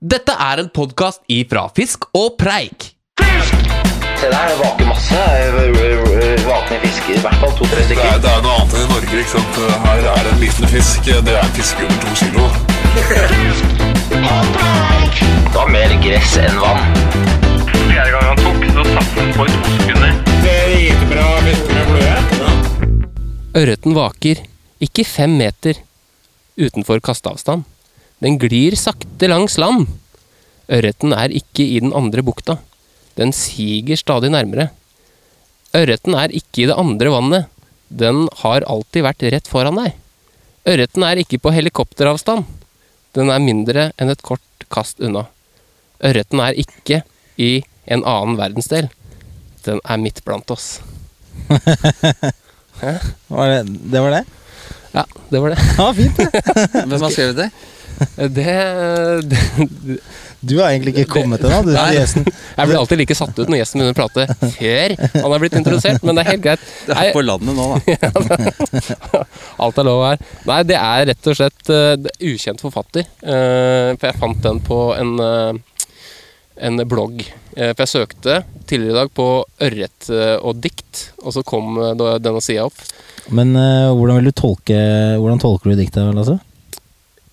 Dette er en podkast ifra Fisk og Preik. Fisk! Se der, det vaker masse. Vakne fisker, i hvert fall to-tre Det stykker. er, det er noe annet enn i Norge. ikke sant? Her er det en liten fisk. Det er en fisk under to kilo. Det var mer gress enn vann. Fjerde gang han tok, så satt han på i to sekunder. Ørreten vaker, ikke fem meter utenfor kasteavstand. Den glir sakte langs land. Ørreten er ikke i den andre bukta. Den siger stadig nærmere. Ørreten er ikke i det andre vannet. Den har alltid vært rett foran deg. Ørreten er ikke på helikopteravstand. Den er mindre enn et kort kast unna. Ørreten er ikke i en annen verdensdel. Den er midt blant oss. Var det, det var det? Ja, det var det. Ja, fint det. Hvem har skrevet det? Det, det Du har egentlig ikke kommet ennå, du Nei. Jesen. Jeg blir alltid like satt ut når gjesten begynner å prate før han er blitt introdusert, men det er helt greit. Det er på landet nå, da. alt er lov her. Nei, det er rett og slett uh, ukjent forfatter. Uh, For jeg fant den på en, uh, en blogg. Eh, For jeg søkte tidligere i dag på ørret og dikt, og så kom denne sida opp. Men hvordan vil du tolke Hvordan tolker du diktet, Lasse?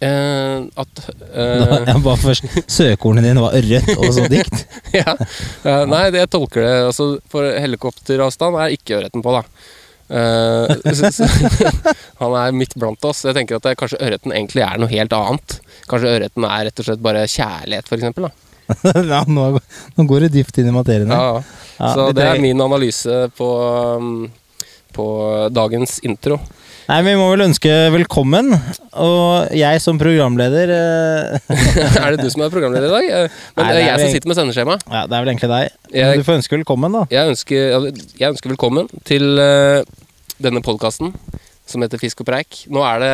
Eh, At Da, eh, jeg bare først Søkeordene dine var rødt og så dikt. ja. Eh, nei, det jeg tolker det altså, For helikopteravstand er ikke ørreten på, da. Eh, så, så, han er midt blant oss. Jeg tenker at det, kanskje ørreten egentlig er noe helt annet. Kanskje ørreten er rett og slett bare kjærlighet, da. ja, nå, nå går du dypt inn i materien. Ja, Ja, så det er min analyse på, um, på dagens intro. Nei, Vi må vel ønske velkommen. Og jeg som programleder eh, er det du som er programleder i dag? Eh, Men Nei, det er jeg som sitter med sendeskjema. Ja, Det er vel egentlig deg. Jeg- du får ønske velkommen, da. Jeg ønsker, jeg ønsker velkommen til eh, denne podkasten som heter Fisk og preik. Nå er det,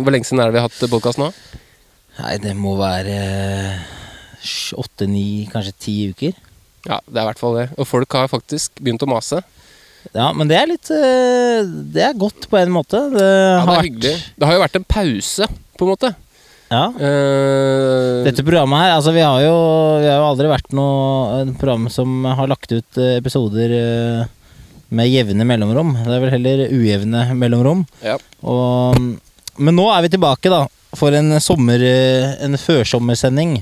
Hvor lenge siden er det vi har hatt podkast nå? Nei, det må være åtte, ni, kanskje ti uker. Ja, det er i hvert fall det. Og folk har faktisk begynt å mase. Ja, men det er litt eh, Det er godt på en måte. Det Ja, har det er vært-. Det har jo vært en pause, på en måte. Ja. Uh, Dette programmet her, altså vi har jo, vi har jo aldri vært noe program som har lagt ut eh, episoder med jevne mellomrom. Det er vel heller ujevne mellomrom. Ja. Og, men nå er vi tilbake, da. For en sommer... En førsommersending.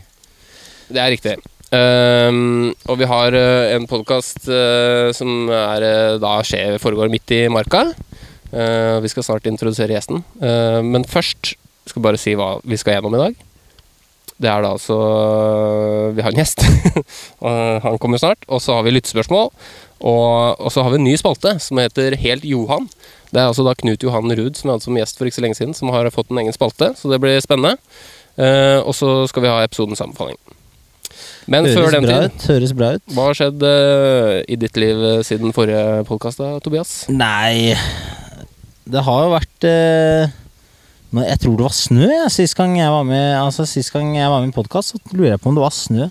Det er riktig. Ehm, og vi har uh, en podkast som er, uh, da skjer, foregår midt i marka. Eh, vi skal snart introdusere gjesten. Eh, men først skal vi bare si hva vi skal gjennom i dag. Det er da altså Vi har en gjest. Han kommer snart. Og så har vi lyttespørsmål. Og, og så har vi en ny spalte som heter Helt Johan. Det er altså da Knut Johan Ruud som vi hadde som gjest for ikke så lenge siden, som har fått en egen spalte. Så det blir spennende. Eh, og så skal vi ha episodens sammenfatning. Men før den bra tid, ut. Høres bra ut. hva har skjedd eh, i ditt liv eh, siden forrige podkast, Tobias? Nei Det har jo vært eh, nå, Jeg tror det var snø ja, sist gang jeg var med Altså Sist gang jeg var med i podkast, så lurer jeg på om det var snø.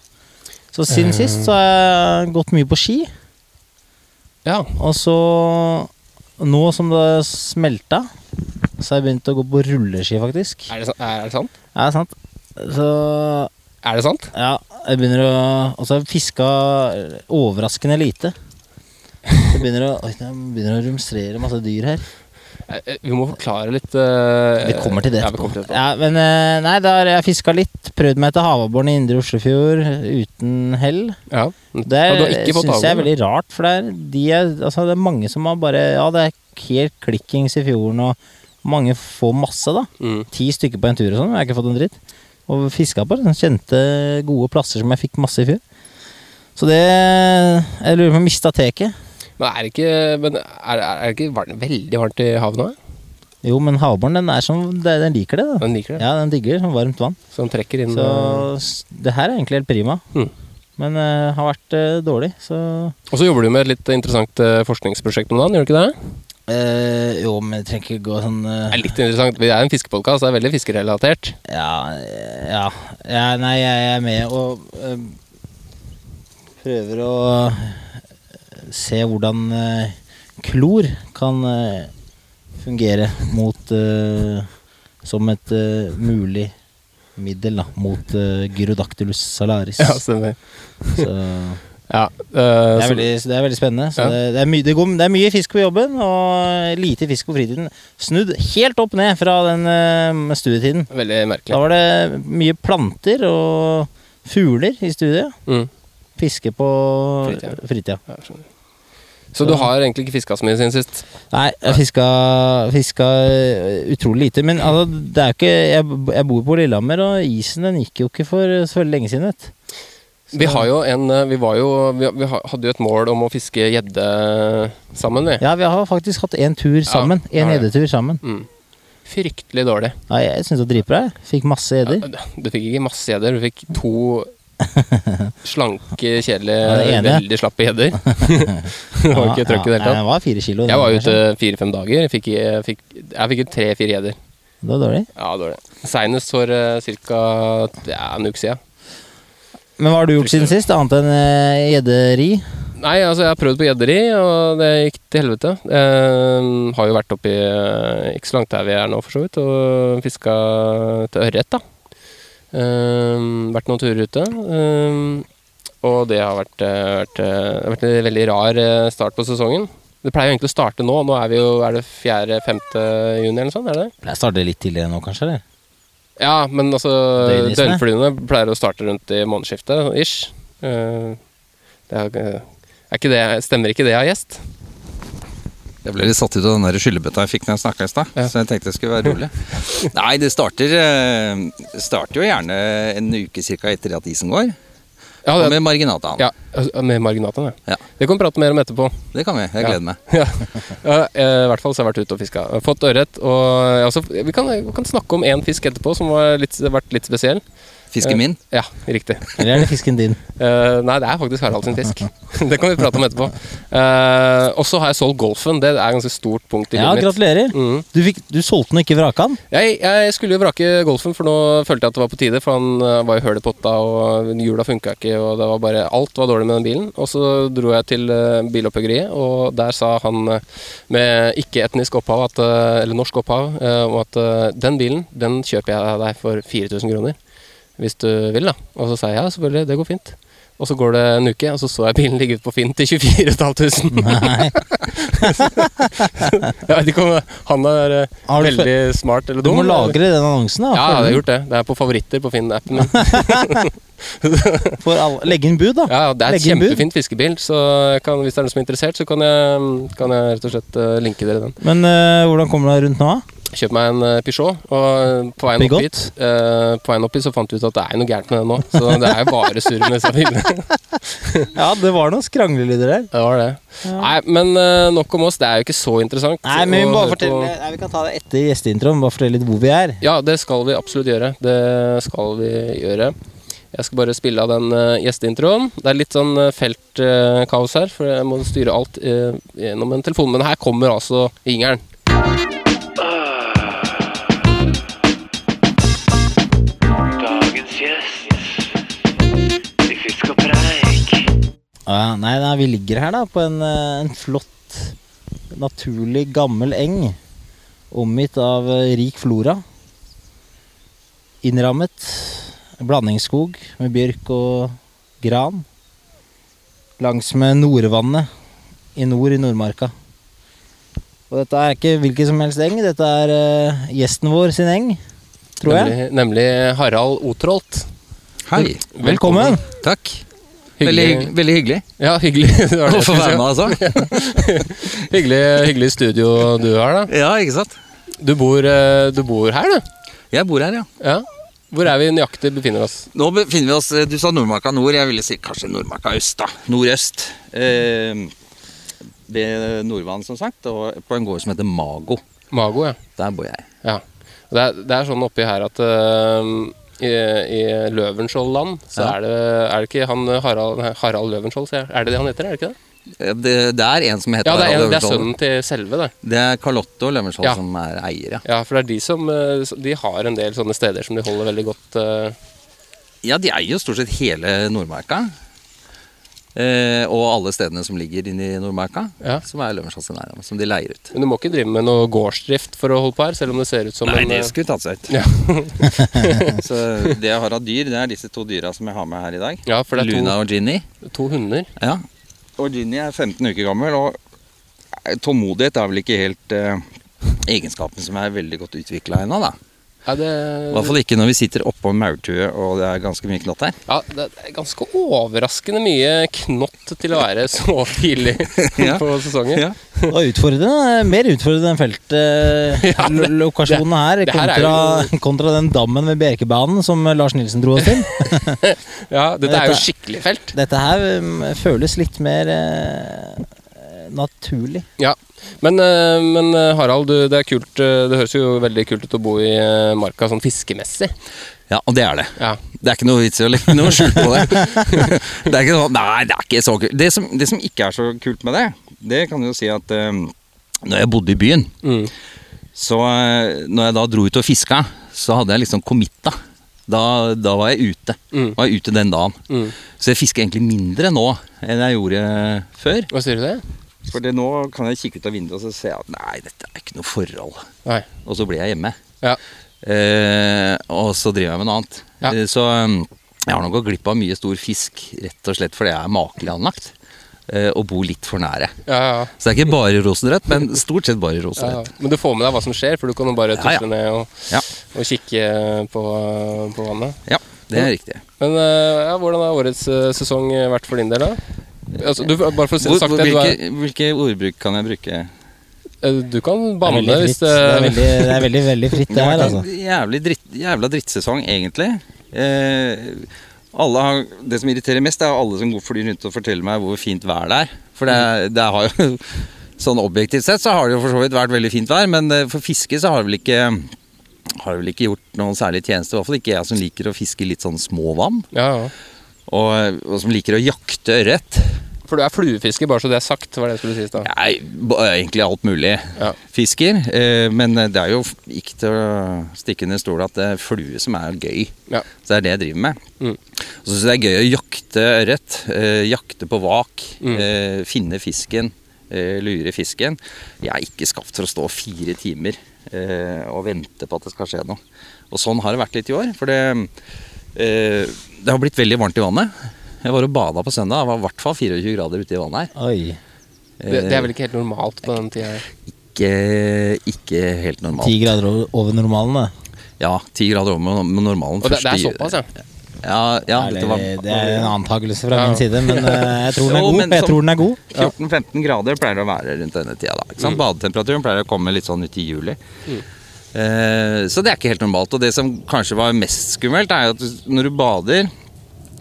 Så siden sist så har jeg gått mye på ski. Ja. Og så Nå som det smelta, så har jeg begynt å gå på rulleski, faktisk. Er det, sa- er det sant? Ja, sant. Så Er det sant? ja, jeg begynner å Altså, jeg fiska overraskende lite. Jeg begynner å, oi, jeg begynner å rumstrere masse dyr her. Eh, eh, Vi må forklare litt uh, Vi kommer til det etterpå. Ja, til det etterpå. Ja, men uh, nei, da har jeg fiska litt. Prøvd meg til havabboren i Indre Oslofjord uten hell. Ja. Det syns jeg er veldig rart, for det er, de er, altså, det er mange som har bare Ja, det er helt klikkings i fjorden, og mange får masse, da. Mm. Ti stykker på en tur og sånn, og jeg har ikke fått en dritt. Og fiska på Den kjente, gode plasser som jeg fikk masse i fjor. Så det Jeg lurer på om jeg mista teket. Men er det ikke, men er, er det ikke varmt, veldig varmt i havna? Jo, men havbåren, den er som Den liker det, da. Den liker det. Ja, den digger sånn varmt vann. Så den trekker inn Så det her er egentlig helt prima. Mm. Men uh, har vært uh, dårlig, så Og så jobber du med et litt interessant uh, forskningsprosjekt om dagen, gjør du ikke det? Eh, Jo, men det trenger ikke gå sånn uh... Det er litt interessant. Vi er en fiskepodkast, det er veldig fiskerelatert. ja, eh, ja, ja. Nei, jeg er med og uh, prøver å se hvordan klor kan fungere mot Som et mulig middel da, mot uh, Gyrodactylus salaris. Ja, stemmer. Så Ja, øh, det, er veldig, det er veldig spennende. Så Ja. det, det, er my, det, går, det er mye fisk på jobben, og lite fisk på fritiden. Snudd helt opp ned fra den øh, studietiden. veldig merkelig. Da var det mye planter og fugler i studiet. Mm. Fiske på Fritida. fritida. Ja, skjønner. Så du har egentlig ikke fiska så mye siden sist? Nei, jeg fiska, fiska eh, utrolig lite. Men altså, det er ikke jeg, jeg bor på Lillehammer, og isen den gikk jo ikke for så veldig lenge siden. Vet. Så- Vi har jo en eh, Vi var jo Vi, hadde jo et mål om å fiske gjedde sammen, vi. Ja, vi har faktisk hatt én tur sammen. Ja, En ja, ja. sammen. Mm. Fryktelig dårlig. Ja, jeg syns det var dritbra. jeg. Fikk masse gjedder. Du fikk ikke masse gjedder, du fikk to slanke, kjedelige, veldig slappe gjedder. det var ikke trøkk i det hele tatt. Var fire kilo. Jeg var ute fire-fem dager. Jeg fikk, jeg fikk, jeg fikk tre-fire gjedder. Det var dårlig. Ja, dårlig. Seinest for uh, ca. Ja, en uke siden. Men hva har du gjort siden sist, annet enn eh, gjedderi? Nei, altså jeg har prøvd på gjedderi, og det gikk til helvete. Uh, har jo vært oppi uh, ikke så langt der vi er nå, for så vidt, og fiska til ørret, da. Uh, vært noen turer ute. eh, og det har vært, eh, vært, vært en veldig rar start på sesongen. Det pleier jo egentlig å starte nå. Nå er vi jo Er det 4.-5. juni eller noe sånt? Er det? Pleier Jeg starter litt tidligere nå, kanskje? eller? Ja, men altså Døgnflyene pleier å starte rundt i månedsskiftet, ish. Uh, det er, er ikke det, stemmer ikke det av gjest? Jeg ble litt satt ut av den skyllebøtta jeg fikk når jeg snakka i stad. Ja. Så jeg tenkte det skulle være rolig. Nei, det starter, eh, starter jo gjerne en uke ca. etter at isen går. Ja, Og med marginataen. ja med marginatene. Ja. Det kan vi prate mer om etterpå. Det kan vi. Jeg Ja. gleder meg. Ja. Ja, eh, I hvert fall så har jeg vært ute og fiska. Fått ørret. Og har vi, kan, vi kan snakke om én fisk etterpå som har vært litt spesiell. Fisken min. Ja, riktig. Eller er det fisken din? Uh, nei, det er faktisk Harald sin fisk. det kan vi prate om etterpå. Uh, og så har jeg solgt golfen. Det er et ganske stort punkt i Ja, mitt. Ja, gratulerer. Mm. Du, fikk, du solgte den, ikke vraka den? Jeg, jeg skulle jo vrake golfen, for nå følte jeg at det var på tide. For han eh, var jo høl i potta, og hjula funka ikke, og det var bare alt var dårlig med den bilen. Og så dro jeg til uh, bilopphuggeriet, og der sa han eh, med ikke-etnisk opphav, at, eh, eller norsk opphav, eh, om at eh, den bilen, den kjøper jeg deg for 4000 kroner. Hvis du vil, da. Og så sa jeg ja, selvfølgelig, det går fint. Og så går det en uke, og så så jeg bilen ligge ute på Finn til 24 500. Nei. jeg vet ikke om han er eh, veldig smart eller Du må lagre den annonsen, da. Ja, jeg har gjort det. Det er på favoritter på Finn-appen min. Legge inn bud, da. Ja, det er et kjempefint fiskebil, så kan, hvis det er noen som er interessert, så kan jeg, kan jeg rett og slett eh, linke dere den. Men eh, hvordan kommer du deg rundt nå? da? Kjøp meg en eh, Peugeot, og på veien opp hit eh, På veien opp hit så fant vi ut at det er noe gærent med den nå. Så det er jo bare surr med disse bilene. Ja, det var noen skranglelyder der. Det var det. Nei, men eh, nok om oss. Det er jo ikke så interessant. Nei, men vi må bare fortelle på- Nei, Vi kan ta det etter gjesteintroen. Bare fortelle litt hvor vi er. Ja, det skal vi absolutt gjøre. Det skal vi gjøre. Jeg skal bare spille av den uh, gjesteintroen. Det er litt sånn uh, feltkaos her, for jeg må styre alt eh, gjennom en telefon. Men her kommer altså jingeren. Ja, nei, nei, vi ligger her da på en, eh, en flott, naturlig, gammel eng. Omgitt av eh, rik flora. Innrammet blandingsskog med bjørk og gran. Langsmed Nordvannet i nord i Nordmarka. Og dette er ikke hvilken som helst eng, dette er uh, gjesten vår sin eng, tror jeg. Nemlig, nemlig Harald Otrolt. Hei. Velkommen! Takk. Veldig, hygg- veldig hyggelig Ja, hyggelig. Det var det å få være med, altså. hyggelig. Hyggelig studio du har, da. Ja, ikke sant? Du bor, eh, du bor her, du? Jeg bor her, ja. Ja. Hvor er vi nøyaktig befinner oss? Nå befinner vi oss Du sa Nordmarka nord. Jeg ville si kanskje Nordmarka øst, da. Nordøst. Eh, ved Nordvann, som sagt. Og på en gård som heter Mago. Mago, ja. Der bor jeg. Ja. Det er, det er sånn oppi her at øh, i, i Løvenskiold-land så Ja. er, det, er det ikke han Harald, Harald Løvenskiold, sier jeg. Er det det han heter? Er det ikke det? Eh, Det, det er en som heter Ja, det er, en, det er sønnen til selve, det. Det er Carlotte og Løvenskiold Ja. som er eier, ja. Ja, for det er de som øh, De har en del sånne steder som de holder veldig godt uh... Ja, de eier jo stort sett hele Nordmarka. Eh, og alle stedene som ligger inne i Nordmarka, Ja. som er Løvenskiold sin eiendom, som de leier ut. Men du må ikke drive med noe gårdsdrift for å holde på her, selv om det ser ut som Nei, en det eh, skulle tatt seg ut. Ja. Så det jeg har av dyr, det er disse to dyra som jeg har med her i dag. Ja, for det er to- Luna og Ginny. to hunder. Ja. Og Ginny er 15 uker gammel, og eh, tålmodighet er vel ikke helt eh, egenskapen som er veldig godt utvikla ennå, da. Ja, det, I hvert fall ikke når vi sitter oppå maurtue og det er ganske mye knott her. ja, det er ganske overraskende mye knott til å være så tidlig Ja. på sesongen. Ja. Og utfordrende, mer utfordrende enn feltlokasjonene her, her kontra, kontra, kontra den dammen ved Bjerkebanen som Lars Nilsen dro oss til. Ja, dette er jo skikkelig felt. Dette her um, føles litt mer eh, naturlig. Ja, men, eh, men eh, Harald, du, det er kult eh, Det høres jo veldig kult ut å bo i marka sånn fiskemessig. Ja, og det er det. Ja. Det er ikke noe vits i å legge noe skjul på det. det er ikke sånn, Nei, det er ikke så kult. Det som, det som ikke er så kult med det, det kan du jo si at um, når jeg bodde i byen, Mm. så når jeg da dro ut og fiska, så hadde jeg liksom committa. Da, da var jeg ute. Mm. Var jeg ute den dagen. Mm. Så jeg fisker egentlig mindre nå enn jeg gjorde før. Hva sier du det? For nå kan jeg kikke ut av vinduet og så se at nei, dette er ikke noe forhold. Nei. Og så blir jeg hjemme. Ja. Eh, og så driver jeg med noe annet. Ja. Eh, Så um, jeg har nok gått glipp av mye stor fisk, rett og slett fordi jeg er makelig anlagt. eh, Og bor litt for nære. Ja, ja. Så det er ikke bare rosenrødt, men stort sett bare rosenrødt. Men du får med deg hva som skjer, for du kan jo bare tusle ned og, og kikke på, på vannet. Ja, det er riktig. Men eh, ja, hvordan har årets sesong vært for din del, da? Altså, du, bare for å si Hvor, sagt hvor, det, hvilke, er, hvilke ordbruk kan jeg bruke? eh, du kan banne det hvis det Det er veldig, det er veldig, veldig fritt, det her, altså. Jævlig dritt, jævla drittsesong, egentlig. Eh, alle har, det som irriterer mest, er alle som går flyr rundt og forteller meg hvor fint vær det er. For det, det har jo Sånn objektivt sett så har det jo for så vidt vært veldig fint vær, men eh, for fiske så har det vel ikke har det vel ikke gjort noen særlig tjeneste. I hvert fall ikke jeg som liker å fiske litt sånn små vann. Ja, ja. Og, og som liker å jakte ørret. For du er fluefisker, bare så det er sagt. var det jeg skulle si da. Nei, egentlig alt mulig Ja. fisker. Eh, men det er jo ikke til å stikke under stol at det er flue som er gøy. Ja. Så det er det jeg driver med. Mm. Så syns jeg det er gøy å jakte ørret. Eh, jakte på vak. Mm. Eh, finne fisken. Eh, lure fisken. Jeg er ikke skapt for å stå fire timer eh, og vente på at det skal skje noe. Og sånn har det vært litt i år. For det, det har blitt veldig varmt i vannet. Jeg var og bada på søndag. Det var i hvert fall 24 grader ute i vannet her. Oi. Det, det er vel ikke helt normalt på den tida. Ikke, ikke helt normalt. Ti grader over- normalen, det. Ja, ti grader over med normalen. Og det, det er såpass, ja. Ja, ja Eller, var, det er en antakelse fra Ja. min side, men eh, jeg tror den er god. men Jeg tror den er god. 14-15 grader pleier det å være rundt denne tida. da ikke sant? Mm. Badetemperaturen pleier å komme litt sånn ut i juli. Eh, så det er ikke helt normalt. Og det som kanskje var mest skummelt, er at når du bader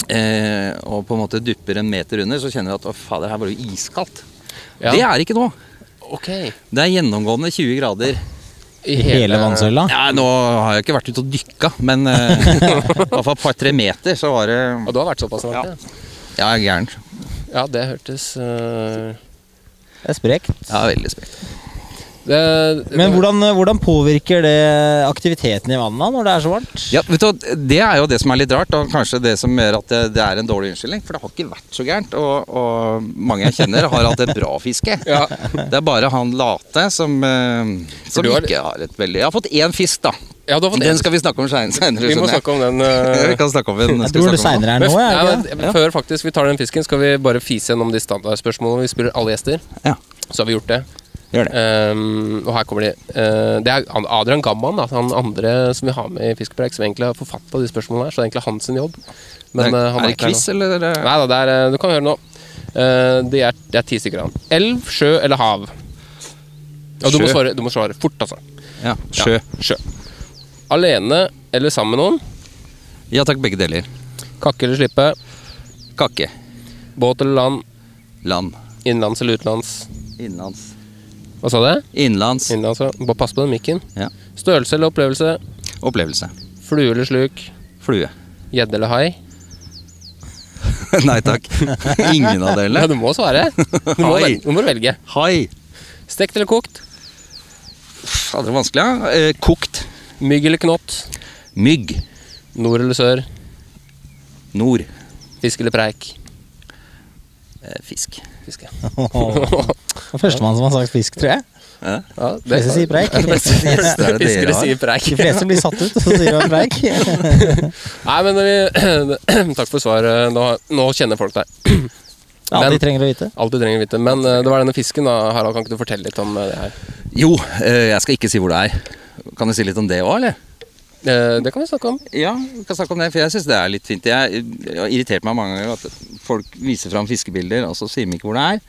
eh, og på en måte dupper en meter under, så kjenner du at å fader, her var det jo iskaldt. Ja. Det er ikke nå. Okay. Det er gjennomgående 20 grader. I hele, hele vannsøyla. Ja, Nå har jeg ikke vært ute og dykka, men eh, i hvert fall et par-tre meter så var det Og du har vært såpass langt, ja. Ja, jeg gæren. Ja, det hørtes uh... Det er sprekt. Ja, veldig sprekt. Det, Men hvordan, hvordan påvirker det aktiviteten i vannet når det er så varmt? Ja, vet du, Det er jo det som er litt rart, og kanskje det som gjør at det, det er en dårlig unnskyldning. For det har ikke vært så gærent, og, og mange jeg kjenner har hatt et bra fiske. Ja. Det er bare han late som, eh, som har- ikke har et veldig Jeg har fått én fisk, da. ja, du har fått Den en. skal vi snakke om seinere. Vi må snakke om den. Uh... eh, vi kan snakke om den. Jeg tror det seinere er Men, nå, ja, men, ja. Før faktisk vi tar den fisken, skal vi bare fise gjennom de standardspørsmålene vi spiller alle gjester. Ja. Så har vi gjort det. Gjør det. Um, og her kommer de. Uh, det er Adrian Gamman, da, han andre som vi har med i Fiskepreik, som egentlig har forfatta de spørsmålene her. Så det er egentlig hans jobb. Men, er, eh, han er det ikke quiz, eller? er Nei da, det er, eh, du kan høre nå. Uh, det, er, det er ti stykker av. Elv, sjø eller hav? Og du må, svare, du må svare fort, altså. Ja, sjø. Ja, sjø. Alene eller sammen med noen? Ja takk, begge deler. Kakke eller slippe? Kakke. Båt eller land? Land. Innenlands eller utenlands? Innenlands. Hva sa du? Innenlands. Innenlands, ja. Bare pass på den mikken. Ja. Størrelse eller opplevelse? Opplevelse. Flue eller sluk? Flue. Gjedde eller hai? Nei takk. Ingen av Ja, delene. du må svare. Du må, velge, du må velge. Hai. Stekt eller kokt? Fader, vanskelig. Ja. Eh, kokt. Mygg eller knott? Mygg. Nord eller sør? Nord. Fisk eller preik? Eh, fisk. Fisk, ja. Førstemann som har sagt fisk, tror jeg. Ja. Ja, De fleste sier preik. Det er Fiskere sier preik. De fleste blir satt ut, og så sier de preik. Nei, men vi, Takk for svaret. Nå, nå kjenner folk deg. Alt de trenger å vite. Alt de trenger å vite. Men eh, det var denne fisken, da. Harald, kan ikke du fortelle litt om eh, det her? Jo, eh, jeg skal ikke si hvor det er. Kan du si litt om det òg, eller? Eh, Det kan vi snakke om. Ja, vi kan snakke om det, for jeg syns det er litt fint. Jeg, har irritert meg mange ganger at folk viser fram fiskebilder, og så sier de ikke hvor det er.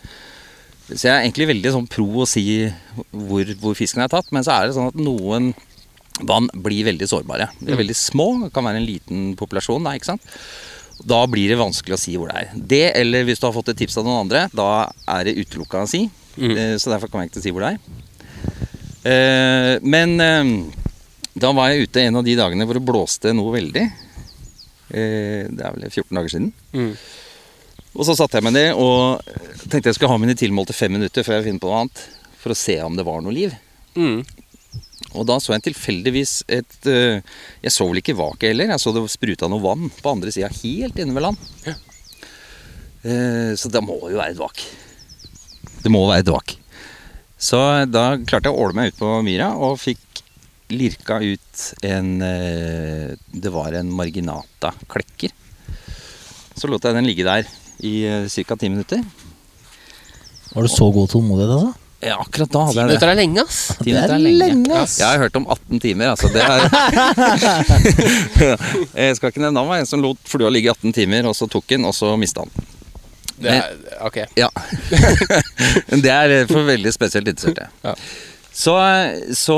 Så jeg er egentlig veldig sånn pro å si hvor, hvor fisken er tatt, men så er det sånn at noen vann blir veldig sårbare. De er veldig små, det kan være en liten populasjon, da, ikke sant. Da blir det vanskelig å si hvor det er. Det, eller hvis du har fått et tips av noen andre, da er det utelukka å si. Mm. Så derfor kan jeg ikke si hvor det er. Eh, Men eh, da var jeg ute en av de dagene hvor det blåste noe veldig. Eh, Det er vel 14 dager siden. Mm. Og så satte jeg meg ned og tenkte jeg skulle ha mine tilmålte fem minutter før jeg finner på noe annet. For å se om det var noe liv. Mm. Og da så jeg tilfeldigvis et eh, Jeg så vel ikke vaket heller. Jeg så det spruta noe vann på andre sida, helt inne ved land. Eh, Så det må jo være et vak. Det må være et vak. Så da klarte jeg å åle meg ut på myra og fikk lirka ut en eh, Det var en marginata klekker. Så lot jeg den ligge der i ca. ti minutter. Var du så god tålmodighet, altså? Ja, akkurat da hadde jeg det. Minutter er lenge, ass. Ti minutter er lenge. ass. Jeg har hørt om 18 timer, altså. Det er Jeg skal ikke nevne meg en som lot flua ligge i 18 timer, og så tok den, og så mista den. Det er, ok. Ja. Det er for veldig spesielt interesserte. Ja. Så, så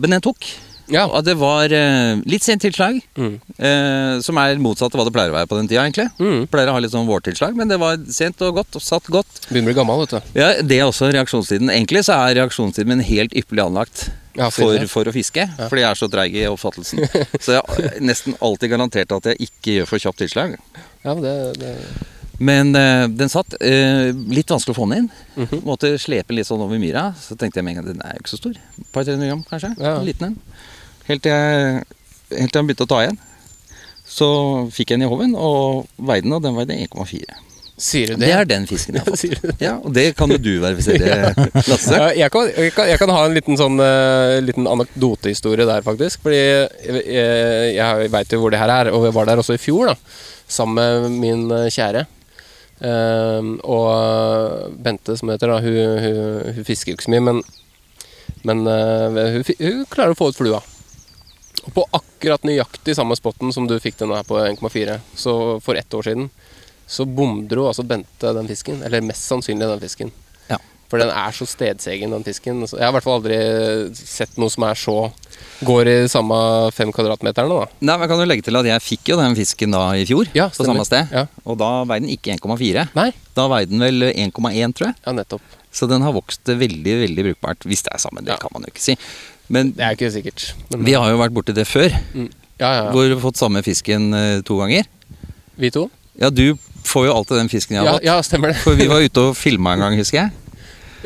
Men den tok. Ja. Og det var uh, litt sent tilslag, Mm. uh, som er motsatt av hva det pleier å være på den tida, egentlig. Mm. Pleier å ha litt sånn vårtilslag, men det var sent og godt, og satt godt. Begynner å bli gammel, vet du. Ja, Det er også reaksjonstiden. Egentlig så er reaksjonstiden min helt ypperlig anlagt Ja, for, for å fiske, fordi jeg er så treig i oppfattelsen. Så jeg har nesten alltid garantert at jeg ikke gjør for kjapt tilslag. Ja, men det, det Men uh, den satt. Uh, litt vanskelig å få den inn. Mhm. Måtte slepe litt sånn over myra. Så tenkte jeg med en gang den er jo ikke så stor. Et par 300 gram, kanskje. Ja. En liten en. Helt til jeg, helt til jeg begynte å ta igjen. Så fikk jeg den i håven og veide den, og den veide 1,4. Sier du Det det? er den fisken jeg har fått. Ja, og det kan jo du verifisere, Lasse. Ja, jeg, kan, jeg, kan, jeg kan ha en liten sånn uh, liten anekdotehistorie der, faktisk. Fordi jeg, jeg, jeg veit jo hvor det her er, og jeg var der også i fjor, da. Sammen med min kjære. Ehm, og Bente, som heter, da, hun, hun, hun fisker ikke så mye, men, men uh, hun, hun klarer å få ut flua. Og på akkurat nøyaktig samme spotten som du fikk den her på 1,4, så for ett år siden, så bomdro altså Bente den fisken. Eller mest sannsynlig den fisken. For den er så stedsegen, den fisken. Jeg har i hvert fall aldri sett noe som er så Går i samme fem kvadratmeterne, da. Nei, men jeg kan jo legge til at jeg fikk jo den fisken da i fjor, Ja, på samme sted. Ja. Og da veide den ikke 1,4. Nei? Da veide den vel 1,1, tror jeg. Ja, nettopp. Så den har vokst veldig, veldig brukbart. Hvis det er sammen, det Ja. kan man jo ikke si. Men Det er ikke sikkert. Men, vi har jo vært borti det før, mm. ja, ja, hvor vi har fått samme fisken eh, to ganger. Vi to? Ja, du får jo alltid den fisken jeg har Ja, fått. ja, stemmer det. For vi var ute og filma en gang, husker jeg.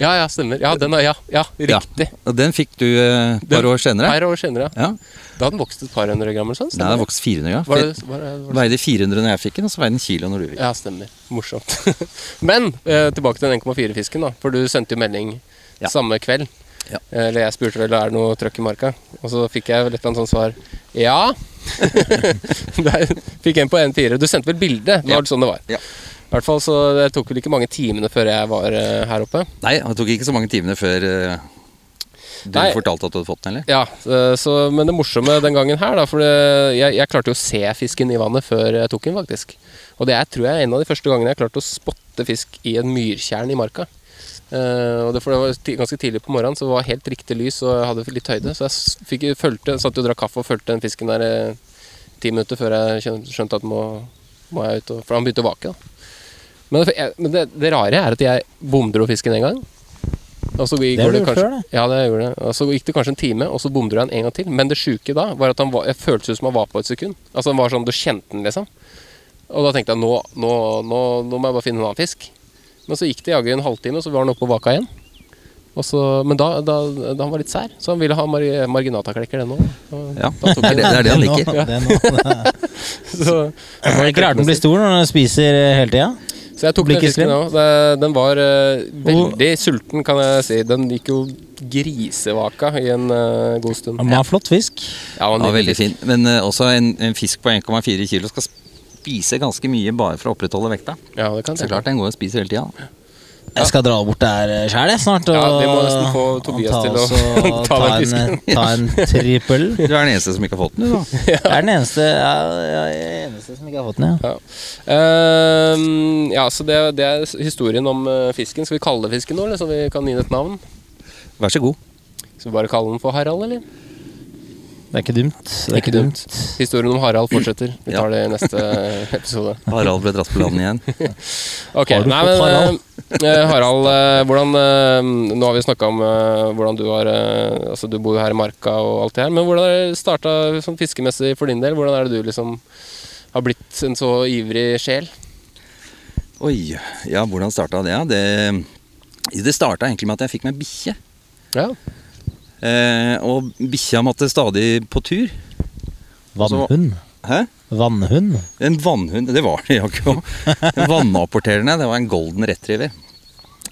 Ja, ja, stemmer. Ja, den er, ja, ja, Ja. riktig. Og den fikk du eh, et par Den- år senere. Per år senere, ja. Ja. Da hadde den vokst et par hundre gram eller sånn? Nei, den vokst 400 gram. Var det, var det, var det? Veide 400 når jeg fikk den, og så veide den kilo når du fikk den. Ja, stemmer. Morsomt. Men eh, tilbake til den 1,4-fisken, da. For du sendte jo melding Ja. samme kveld. Ja. Eh, Eller jeg spurte vel er det noe trøkk i marka. Og så fikk jeg vel et eller annet sånt svar. Ja. Der fikk en på 1,4. Du sendte vel bilde? Det var ja. sånn det var. Ja. I hvert fall så Det tok vel ikke mange timene før jeg var eh, her oppe. Nei, det tok ikke så mange timene før eh, du Nei. fortalte at du hadde fått den, eller? Ja, så, så, Men det morsomme den gangen her, da For det, jeg, jeg klarte jo å se fisken i vannet før jeg tok den, faktisk. Og det er tror jeg en av de første gangene jeg klarte å spotte fisk i en myrtjern i marka. Uh, og det, for det var ganske tidlig på morgenen, så det var helt riktig lys og jeg hadde litt høyde. Så jeg fikk, følte, satt og drakk kaffe og fulgte den fisken der eh, ti minutter før jeg skjønte, skjønte at må, må jeg ut og, For han begynte å vake, da. Men, jeg, men det, det rare er at jeg bomdro fisken en gang. Og så Det gjorde du kanskje, før, det. Ja, det gjorde det. Og så gikk det kanskje en time, og så bomdro jeg den en gang til. Men det sjuke da var at han var, jeg føltes ut som han var på et sekund. Altså han var sånn, Du kjente den, liksom. Og da tenkte jeg nå, nå, nå, nå må jeg bare finne en annen fisk. Men så gikk det jaggu en halvtime, og så var han oppe på vaka igjen. Og så, men da, da, da han var litt sær, så han ville ha mar marginataklekker, den òg. Ja, Det, det er det, det, er det han Nå, liker. det er nå. Så, Det er ikke rart den blir stor når den spiser eh, hele tida. Så jeg tok den fisken òg. Den var uh, veldig sulten, kan jeg si. Den gikk jo grisevaka i en uh, god stund. Den var flott fisk. Ja, den var veldig fin. Men uh, også en, en fisk på 1,4 kilo skal spise ganske mye bare for å opprettholde vekta. Ja, det kan Så klart den går og spiser hele tida. Jeg skal dra bort der sjæl snart. Og Ja, vi må nesten få Tobias ta til å ta ta, en, ta en trippel. Du er den eneste som ikke har fått den, du, da. Jeg er den eneste, ja, jeg er den eneste som ikke har fått den. Ja. Ja, Ehm, ja så det, det er historien om eh, fisken. Skal vi kalle det fisken nå, eller så vi kan gi den et navn? Vær så god. Skal vi bare kalle den for Harald, eller? Det er ikke dumt. Det er ikke dumt. Historien om Harald fortsetter. Vi tar det i neste episode. Harald ble dratt på land igjen. Ok, nei, men Harald? eh, Harald, eh, hvordan eh, Nå har vi snakka om eh, hvordan du har eh, Altså, du bor jo her i Marka og alt det her, men hvordan starta sånn fiskemessig for din del? Hvordan er det du liksom har blitt en så ivrig sjel? Oi, ja, hvordan starta det? Det, det starta egentlig med at jeg fikk meg bikkje. Ja. Eh, og bikkja måtte stadig på tur. Vannhund. Hæ? Vannhund. En vannhund, det var det jaggu òg. Vannapporterende. Det var en golden retriever.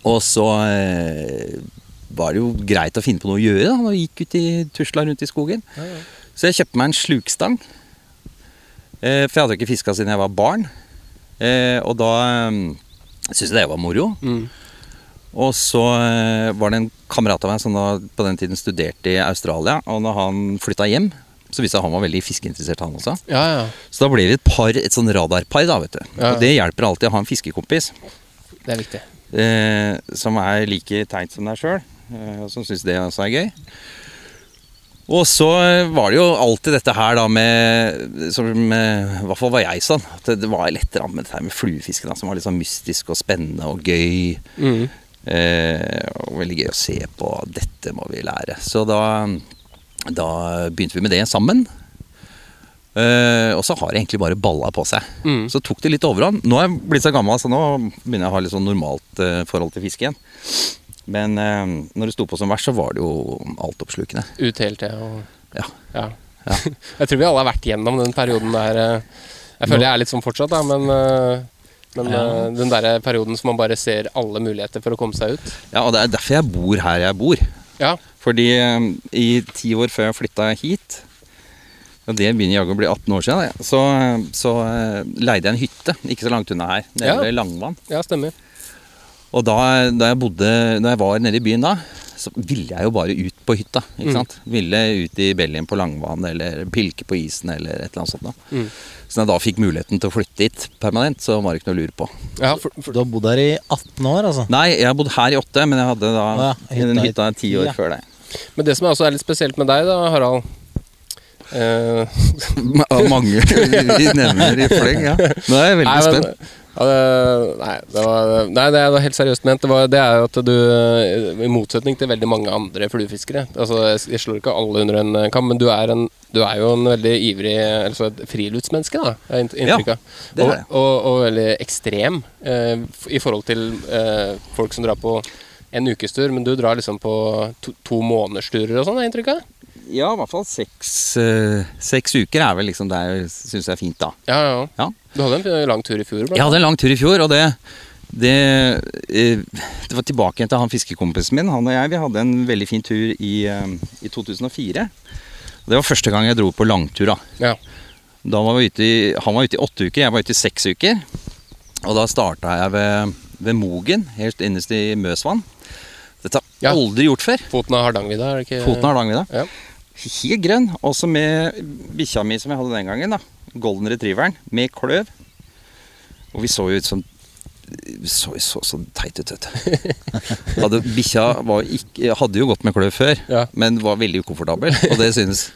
Og så eh, var det jo greit å finne på noe å gjøre da når vi gikk ut i tusla rundt i skogen. Så jeg kjøpte meg en slukstang. Eh, for jeg hadde ikke fiska siden jeg var barn. Eh, og da eh, syntes jeg det var moro. Mm. Og så eh, var det en kamerat av meg som da på den tiden studerte i Australia. Og når han flytta hjem, så viste det seg han var veldig fiskeinteressert, han også. Ja, ja. Så da ble vi et par, et sånn radarpar, da, vet du. Ja. Og det hjelper alltid å ha en fiskekompis Det er viktig. eh, som er like teit som deg sjøl, eh, og som syns det også er gøy. Og så eh, var det jo alltid dette her da med Som i hvert fall var jeg sånn. At det var lettere med dette her med fluefiske, da, som var litt sånn mystisk og spennende og gøy. Mm. Eh, og veldig gøy å se på. Dette må vi lære. Så da, da begynte vi med det sammen. Uh, og så har det egentlig bare balla på seg. Mm. Så tok det litt overhånd. Nå er jeg blitt så gammel, så nå begynner jeg å ha litt sånn normalt uh, forhold til fiske igjen. Men uh, når det sto på som verst, så var det jo altoppslukende. Ut hele tida og Ja. Ja. Ja. jeg tror vi alle har vært gjennom den perioden der Jeg føler jeg er litt sånn fortsatt, da, men, men Ja. uh, den der perioden som man bare ser alle muligheter for å komme seg ut. ja, og det er derfor jeg bor her jeg bor. Ja. Fordi um, i ti år før jeg flytta hit, og det begynner jaggu å bli 18 år siden, så, så uh, leide jeg en hytte ikke så langt unna her, nede Ja. ved Langvann. Ja, stemmer. Og da, da jeg bodde Da jeg var nede i byen da, så ville jeg jo bare ut på hytta. ikke Mm. sant? Ville ut i Bellien på Langvann eller pilke på isen eller et eller annet sånt. da. Mm. Så da jeg da fikk muligheten til å flytte dit permanent, så var det ikke noe å lure på. Ja, for, for, Du har bodd her i 18 år, altså. Nei, jeg har bodd her i 8, men jeg hadde da Ja, hytta den hytta ti år ja. før deg. men det som også er litt spesielt med deg, da, Harald eh, mange vi nevner i fleng, ja. Nå er jeg veldig Nei, men- spent. Ja, det, nei, det var, nei, det er helt seriøst ment. Det, var, det er jo at du, i motsetning til veldig mange andre fluefiskere altså Jeg slår ikke alle under en kam, men du er, en, du er jo en veldig ivrig altså et friluftsmenneske, da, er inntrykket ja, det er og, jeg. og, og veldig ekstrem eh, i forhold til eh, folk som drar på en ukestur, men du drar liksom på to, to månedersturer og sånn, er inntrykket? Ja, i hvert fall seks, eh, seks uker er vel liksom det jeg syns er fint, da. Ja, ja. Ja. Du hadde en lang tur i fjor, blant Jeg hadde en lang tur i fjor, og det det, eh, det var tilbake til han fiskekompisen min. Han og jeg vi hadde en veldig fin tur i, eh, i 2004. Det var første gang jeg dro på langtur. da. Ja. Da var vi ute i, han var ute i åtte uker, jeg var ute i seks uker. Og da starta jeg ved, ved Mogen, helt innerst i Møsvann. Dette har jeg Ja. aldri gjort før. Foten av Hardangervidda, er? Foten av Hardangervidda. Ja. Helt grønn. Også med bikkja mi som jeg hadde den gangen. da Golden retrieveren med kløv. Og vi så jo ut som Vi så så, så teit ut, vet du. Bikkja hadde jo gått med kløv før, Ja. men var veldig ukomfortabel. Og det synes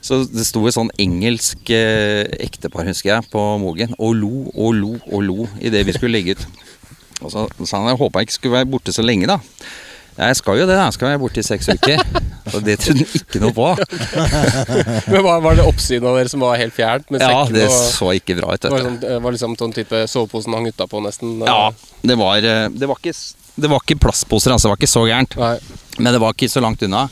Så det sto et sånn engelsk eh, ektepar, husker jeg, på Mogen og lo og lo og lo idet vi skulle legge ut. Og så sa han jeg håpa jeg ikke skulle være borte så lenge, da. Jeg skal jo det, da. Jeg skal være borte i seks uker. Og det trodde han ikke noe på. Men var, var det oppsynet av dere som var helt fjernt? Med Ja, det og så ikke bra ut. det var, sånn, var liksom sånn type soveposen hang utapå, nesten? Ja, det var, eh, det var ikke Det var ikke plastposer, altså. Det var ikke så gærent. Nei. Men det var ikke så langt unna.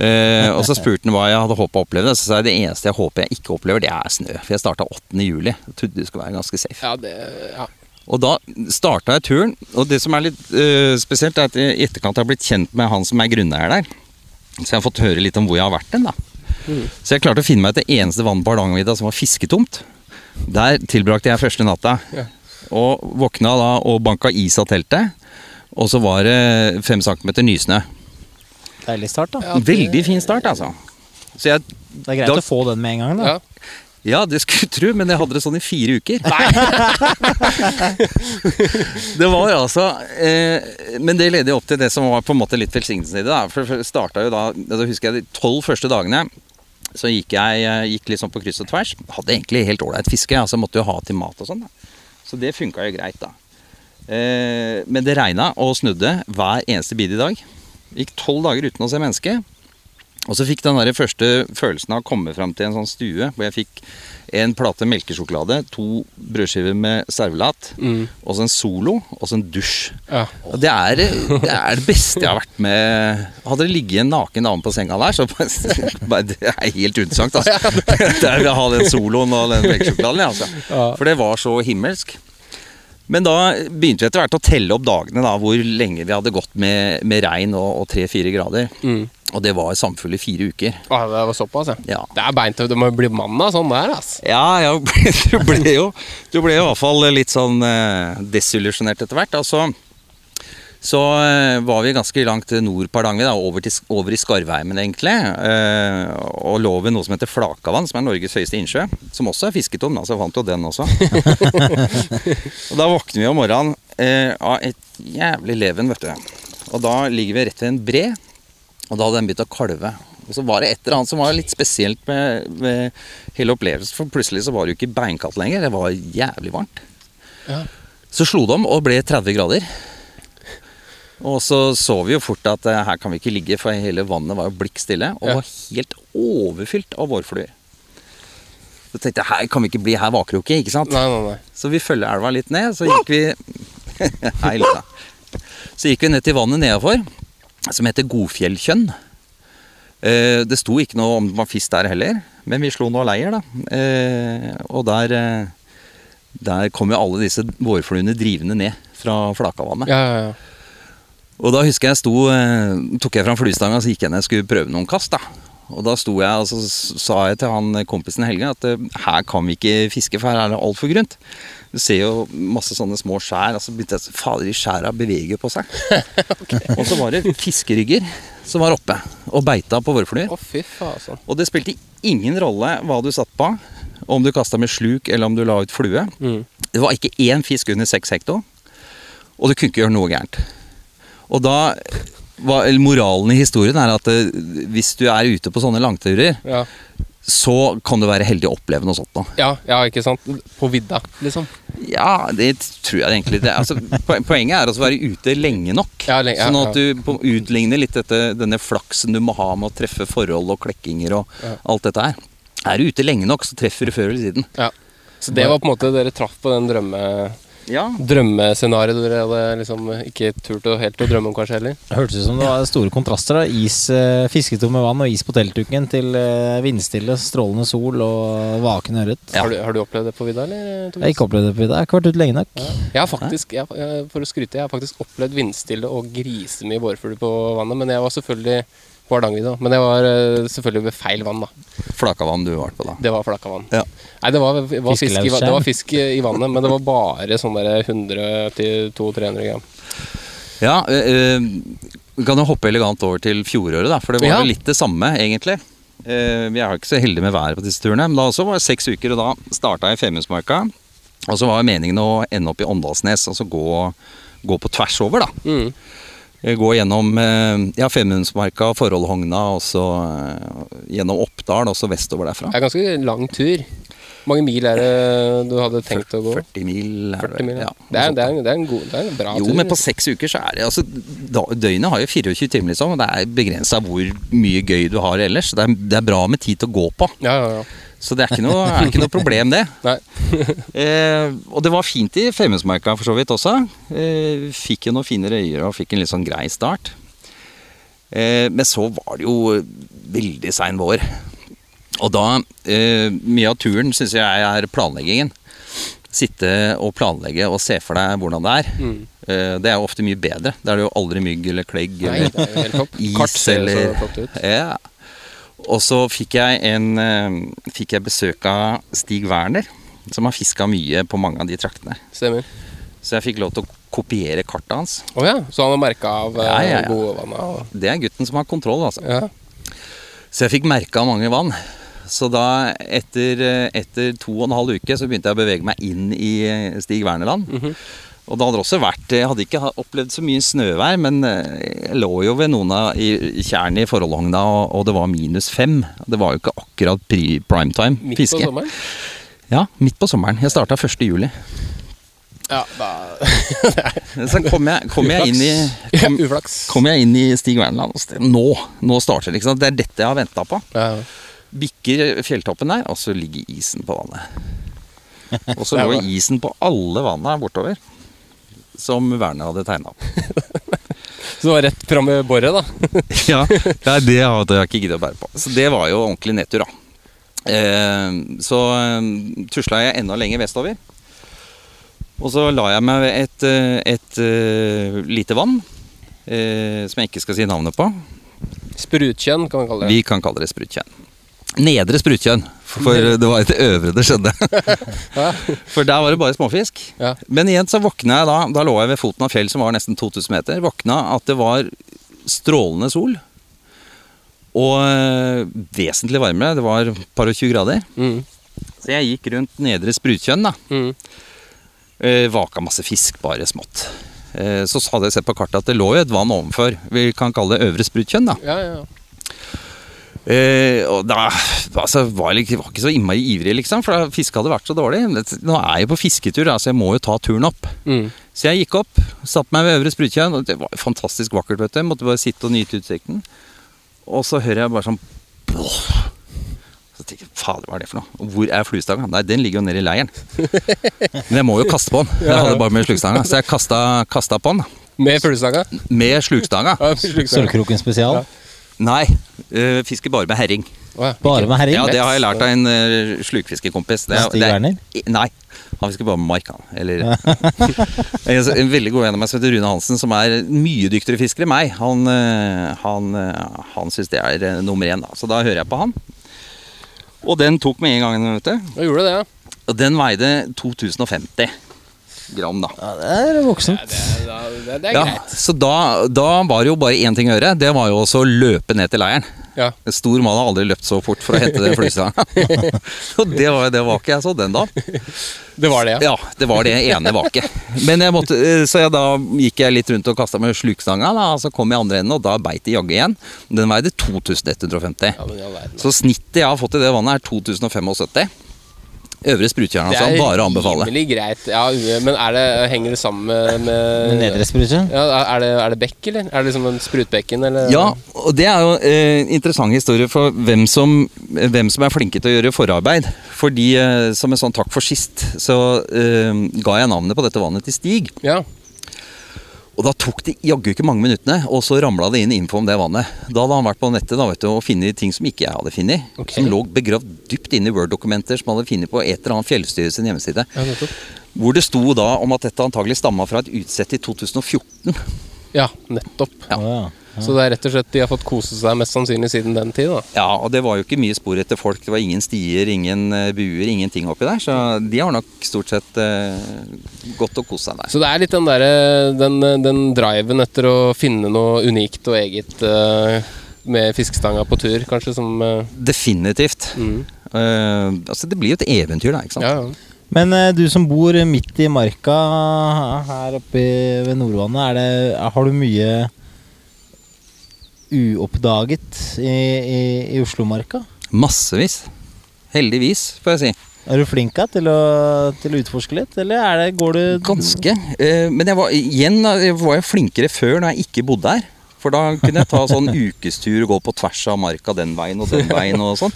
Eh, og så spurte han hva jeg hadde håpa å oppleve. Så sa jeg det eneste jeg håper jeg ikke opplever, det er snø. For jeg starta 8. juli. Jeg trodde det skulle være ganske safe. Ja, det Ja. Og da starta jeg turen, og det som er litt uh, spesielt, er at i etterkant har jeg blitt kjent med han som er grunneier der. Så jeg har fått høre litt om hvor jeg har vært hen, da. Så jeg klarte å finne meg et eneste vann på Hardangervidda som var fisketomt. Der tilbrakte jeg første natta. Ja. Og våkna da og banka is av teltet. Og så var det fem centimeter nysnø. Deilig start, da. Ja, det- Veldig fin start, altså. Så jeg Det er greit Da- å få den med en gang, da. Ja. Ja, det skulle du tro, men jeg hadde det sånn i fire uker. det var altså eh, Men det leder opp til det som var på en måte litt velsignelsen i det. da For det starta jo da Da husker jeg de tolv første dagene så gikk jeg eh, gikk sånn på kryss og tvers. Hadde egentlig helt ålreit fiske, altså måtte jo ha til mat og sånn. Så det funka jo greit, da. Eh, men det regna og snudde hver eneste bid i dag. Gikk tolv dager uten å se menneske. Og så fikk den der første følelsen av å komme fram til en sånn stue hvor jeg fikk en plate melkesjokolade, to brødskiver med servelat, Mm. og så en Solo, og så en dusj. Ja. Det er, det er det beste jeg har vært med Hadde det ligget en naken dame på senga der, så bare, Det er helt unnsagt. altså. Der vil jeg ha den Soloen og den melkesjokoladen, altså. For det var så himmelsk. Men da begynte vi etter hvert å telle opp dagene da, hvor lenge vi hadde gått med, med regn og, og tre-fire grader. Mm. Og det var samfulle fire uker. Ah, det var såpass, ja. Ja. Det er beintøft. Du må bli mann av sånn der, ass. Ja, ja du ble jo Du ble i hvert fall litt sånn eh, desillusjonert etter hvert. Altså, så eh, var vi ganske langt nord på Hardanger, over, over i Skarvheimen egentlig. Eh, og lå ved noe som heter Flakavann, som er Norges høyeste innsjø. Som også er fisketom, da, så jeg fant jo den også. og da våkner vi om morgenen eh, av et jævlig leven, vet du. Og da ligger vi rett ved en bre, og da hadde den begynt å kalve. Og så var det et eller annet som var litt spesielt med, med hele opplevelsen, for plutselig så var det jo ikke beinkaldt lenger, det var jævlig varmt. Ja. Så slo det om og ble 30 grader. Og så så vi jo fort at eh, her kan vi ikke ligge, for hele vannet var jo blikk stille, og Ja. var helt overfylt av vårfluer. Så tenkte jeg her kan vi ikke bli, her vaker jo ikke, ikke sant? Nei, nei, nei. Så vi følger elva litt ned, så gikk vi Hei, Lilla. Så gikk vi ned til vannet nedafor, som heter Godfjellkjønn. Eh, Det sto ikke noe om det var fisk der heller, men vi slo noe leir, da. Eh, Og der, eh, der kom jo alle disse vårfluene drivende ned fra Flakavannet. Ja, ja, ja. Og da husker jeg sto Tok jeg fram fluestanga og så gikk jeg ned og skulle prøve noen kast. da Og da sto jeg og så sa jeg til han kompisen Helge at her kan vi ikke fiske, for her er det altfor grunt. Du ser jo masse sånne små skjær. Og så begynte jeg Fader, de skjæra beveger på seg. Og så var det fiskerygger som var oppe og beita på vårfluer. Fy faen. Og det spilte ingen rolle hva du satt på. Om du kasta med sluk eller om du la ut flue. Mm. Det var ikke én fisk under seks hekto. Og du kunne ikke gjøre noe gærent. Og da var, Moralen i historien er at eh, hvis du er ute på sånne langturer, Ja. Så kan du være heldig å oppleve noe sånt. Da. ja, ja, ikke sant? På vidda, liksom. Ja, det tror jeg egentlig. Det, altså, poenget er å være ute lenge nok. Ja, lenge- ja, sånn at du på, utligner litt dette, denne flaksen du må ha med å treffe forhold og klekkinger og alt dette her. Er du ute lenge nok, så treffer du før eller siden. Ja. Så det var på en måte dere traff på den drømme, Ja, drømmescenario dere hadde liksom ikke turt å helt å drømme om kanskje heller? Hørtes ut som det var store kontraster. da Is, eh, Fisketomme vann og is på teltduken til eh, vindstille, strålende sol og vaken ørret. Ja. Har, du, har du opplevd det på vidda, eller? Jeg har ikke opplevd det på vidda. Jeg har ikke vært ute lenge nok. Jeg har faktisk, jeg, jeg- for å skryte, jeg har faktisk opplevd vindstille og grisemye vårfugler på vannet. Men jeg var selvfølgelig på Hardangervidda. Men det var eh, selvfølgelig ved feil vann, da. Flakavann du var på da. Det var flakavann. Ja. Nei, det var, var, fisk, i, det var fisk i vannet, men det var bare sånn der 100-200-300 gram. Ja, eh, eh, vi kan jo hoppe elegant over til fjoråret, da, for det var Ja. litt det samme, egentlig. Eh, vi er ikke så heldige med været på disse turene, men da også var det seks uker, og da starta jeg i Femundsmarka. Og så var meningen å ende opp i Åndalsnes, altså gå, gå på tvers over, da. Mm. Eh, Gå gjennom eh, ja, Femundsmarka, Forholdhogna, og så eh, gjennom Oppdal, og så vestover derfra. Det er ganske lang tur. Hvor mange mil er det du hadde tenkt å gå? 40 mil. 40 mil, ja. ja, det, er, det, er, det, er en god, det er en bra Jo, tur. men på seks uker så er det altså Døgnet har jo 24 timer, liksom, og det er begrensa hvor mye gøy du har ellers. Det er, det er bra med tid til å gå på. Ja, ja, ja. Så det er ikke noe, er ikke noe problem, det. Nei. Eh, og det var fint i Femundsmarka for så vidt også. Eh, fikk jo noen fine røyer og fikk en litt sånn grei start. Eh, men så var det jo veldig sein vår. Og da eh, Mye av turen syns jeg er planleggingen. sitte og planlegge og se for deg hvordan det er. Mm. Eh, Det er jo ofte mye bedre. Da er det jo aldri mygg eller klegg. Nei, eller det er jo topp. is eller. Ja. Og så fikk jeg en eh, Fikk jeg besøk av Stig Werner, som har fiska mye på mange av de traktene. Stemmer. Så jeg fikk lov til å kopiere kartet hans. Oh ja, så han har merka av eh, Ja, ja, ja. gode vann? og- Det er gutten som har kontroll, altså. Ja. Så jeg fikk merka mange vann. Så da, etter, eh, etter to og en halv uke, så begynte jeg å bevege meg inn i eh, Stig Wernerland. Mhm. Og det hadde også vært Jeg hadde ikke opplevd så mye snøvær, men eh, jeg lå jo ved noen av i- tjernene i Forhåndhogna, og, det var minus fem. Det var jo ikke akkurat pri, primetime Midt fiske. på sommeren? Ja, midt på sommeren. Jeg starta 1. juli. Ja, da Så kom jeg, kom jeg inn i kom, kom jeg inn i Stig Wernland sted. Nå! Nå starter det. Det er dette jeg har venta på. Ja. bikker fjelltoppen der, og så ligger isen på vannet. Og så lå isen på alle vanna bortover. Som Werner hadde tegna. Så det var rett fram med boret, da. ja, Nei, det hadde jeg ikke giddet å bære på. Så det var jo ordentlig nedtur, da. Eh, så eh, tusla jeg enda lenger vestover. Og så la jeg meg ved et, eh, et eh, lite vann, eh, som jeg ikke skal si navnet på. Sprutkjenn kan man kalle det. Vi kan kalle det sprutkjønn. Nedre sprutkjønn, for det var ikke øvre det skjedde. For der var det bare småfisk. Ja. Men igjen så våkna jeg da, da lå jeg ved foten av fjell som var nesten 2000 meter, våkna at det var strålende sol. Og øh, vesentlig varmere, det var et par og 20 grader. Mm. Så jeg gikk rundt nedre sprutkjønn da. Mm. Eh, vaka masse fisk, bare smått. Eh, så hadde jeg sett på kartet at det lå jo et vann ovenfor. Vi kan kalle det øvre sprutkjønn da. Ja, ja. Eh, og da altså, var jeg var ikke så innmari ivrig, liksom, for fisket hadde vært så dårlig. Nå er jeg på fisketur, altså jeg må jo ta turen opp. Mm. Så jeg gikk opp, satte meg ved øvre sprutkjønn, det var fantastisk vakkert, vet du. Jeg måtte bare sitte og nyte utsikten. Og så hører jeg bare sånn. Så tenker jeg, fader, hva er det for noe? Hvor er fluestanga? Nei, den ligger jo nede i leiren. Men jeg må jo kaste på den. Jeg hadde bare med slukstanga. Så jeg kasta, kasta på den. Med fluestanga? Med slukstanga. Ja, slukstanga. Sølvkroken spesial. Nei, Uh, fisker bare med herring. Oh, ja. Bare med herring. Ja, det har jeg lært av en uh, slukfiskekompis. Det er- Stig er- Werner? Nei, han fisker bare med mark, han. Eller en, en veldig god venn av meg som heter Rune Hansen, som er mye dyktigere fisker enn meg. Han, uh, han, uh, han syns det er uh, nummer én, da. Så da hører jeg på han. Og den tok med en gang, vet du. Jeg gjorde det, ja. Og den veide 2050 gram, da. Ja, det er voksent. Ja, det, det, det er Ja, greit. så da, da var det jo bare én ting å gjøre. Det var jo også å løpe ned til leiren. Ja. En stor mann har aldri løpt så fort for å hente den flystanga. Og det var, det var ikke jeg så den da. Det var det, ja. Ja, det var det ene vaket. Men jeg måtte, eh, så jeg, da gikk jeg litt rundt og kasta med slukstanga. Da, så kom jeg i andre enden, og da beit det jaggu igjen. Den veide 2150. ja. Så snittet jeg har fått i det vannet, er 2075. Øvre sprutkjern, altså. Bare å anbefale. rimelig greit. Ja, men er det, henger det sammen med, med nedre sprutskjønn. Ja, er det, er det bekk, eller? Er det liksom en sprutbekken, eller? Ja, og det er jo eh, interessant historie for hvem som, hvem som er flinke til å gjøre forarbeid. Fordi eh, som en sånn takk for sist, så eh, ga jeg navnet på dette vannet til Stig. Ja. Og da tok det jaggu ikke mange minuttene, og så ramla det inn info om det vannet. Da hadde han vært på nettet da, vet du, og funnet ting som ikke jeg hadde funnet. Okay. Som lå begravd dypt inne i Word-dokumenter som han hadde funnet på et eller annet fjellstyre sin hjemmeside. ja. Hvor det sto da om at dette antagelig stamma fra et utsett i 2014. Ja, nettopp. Ja. Å, ja. Så det er rett og slett de har fått kose seg mest sannsynlig siden den tid, da. Ja, og det var jo ikke mye spor etter folk. Det var ingen stier, ingen eh, buer, ingenting oppi der. Så de har nok stort sett uh, gått og kost seg der. Så det er litt den derre den, den driven etter å finne noe unikt og eget uh, med fiskestanga på tur, kanskje, som uh... Definitivt. mm. Eh, altså, det blir jo et eventyr, da. ikke sant? Ja, ja. Men eh, du som bor midt i marka her oppe ved Nordvannet, er det, har du mye uoppdaget i, i, i Oslomarka? Massevis. Heldigvis, får jeg si. Er du flink da, til å, til å utforske litt, eller er det, går du Ganske. Eh, men jeg var, igjen jeg var jeg flinkere før når jeg ikke bodde her. For da kunne jeg ta sånn ukestur og gå på tvers av marka den veien og den veien og sånn.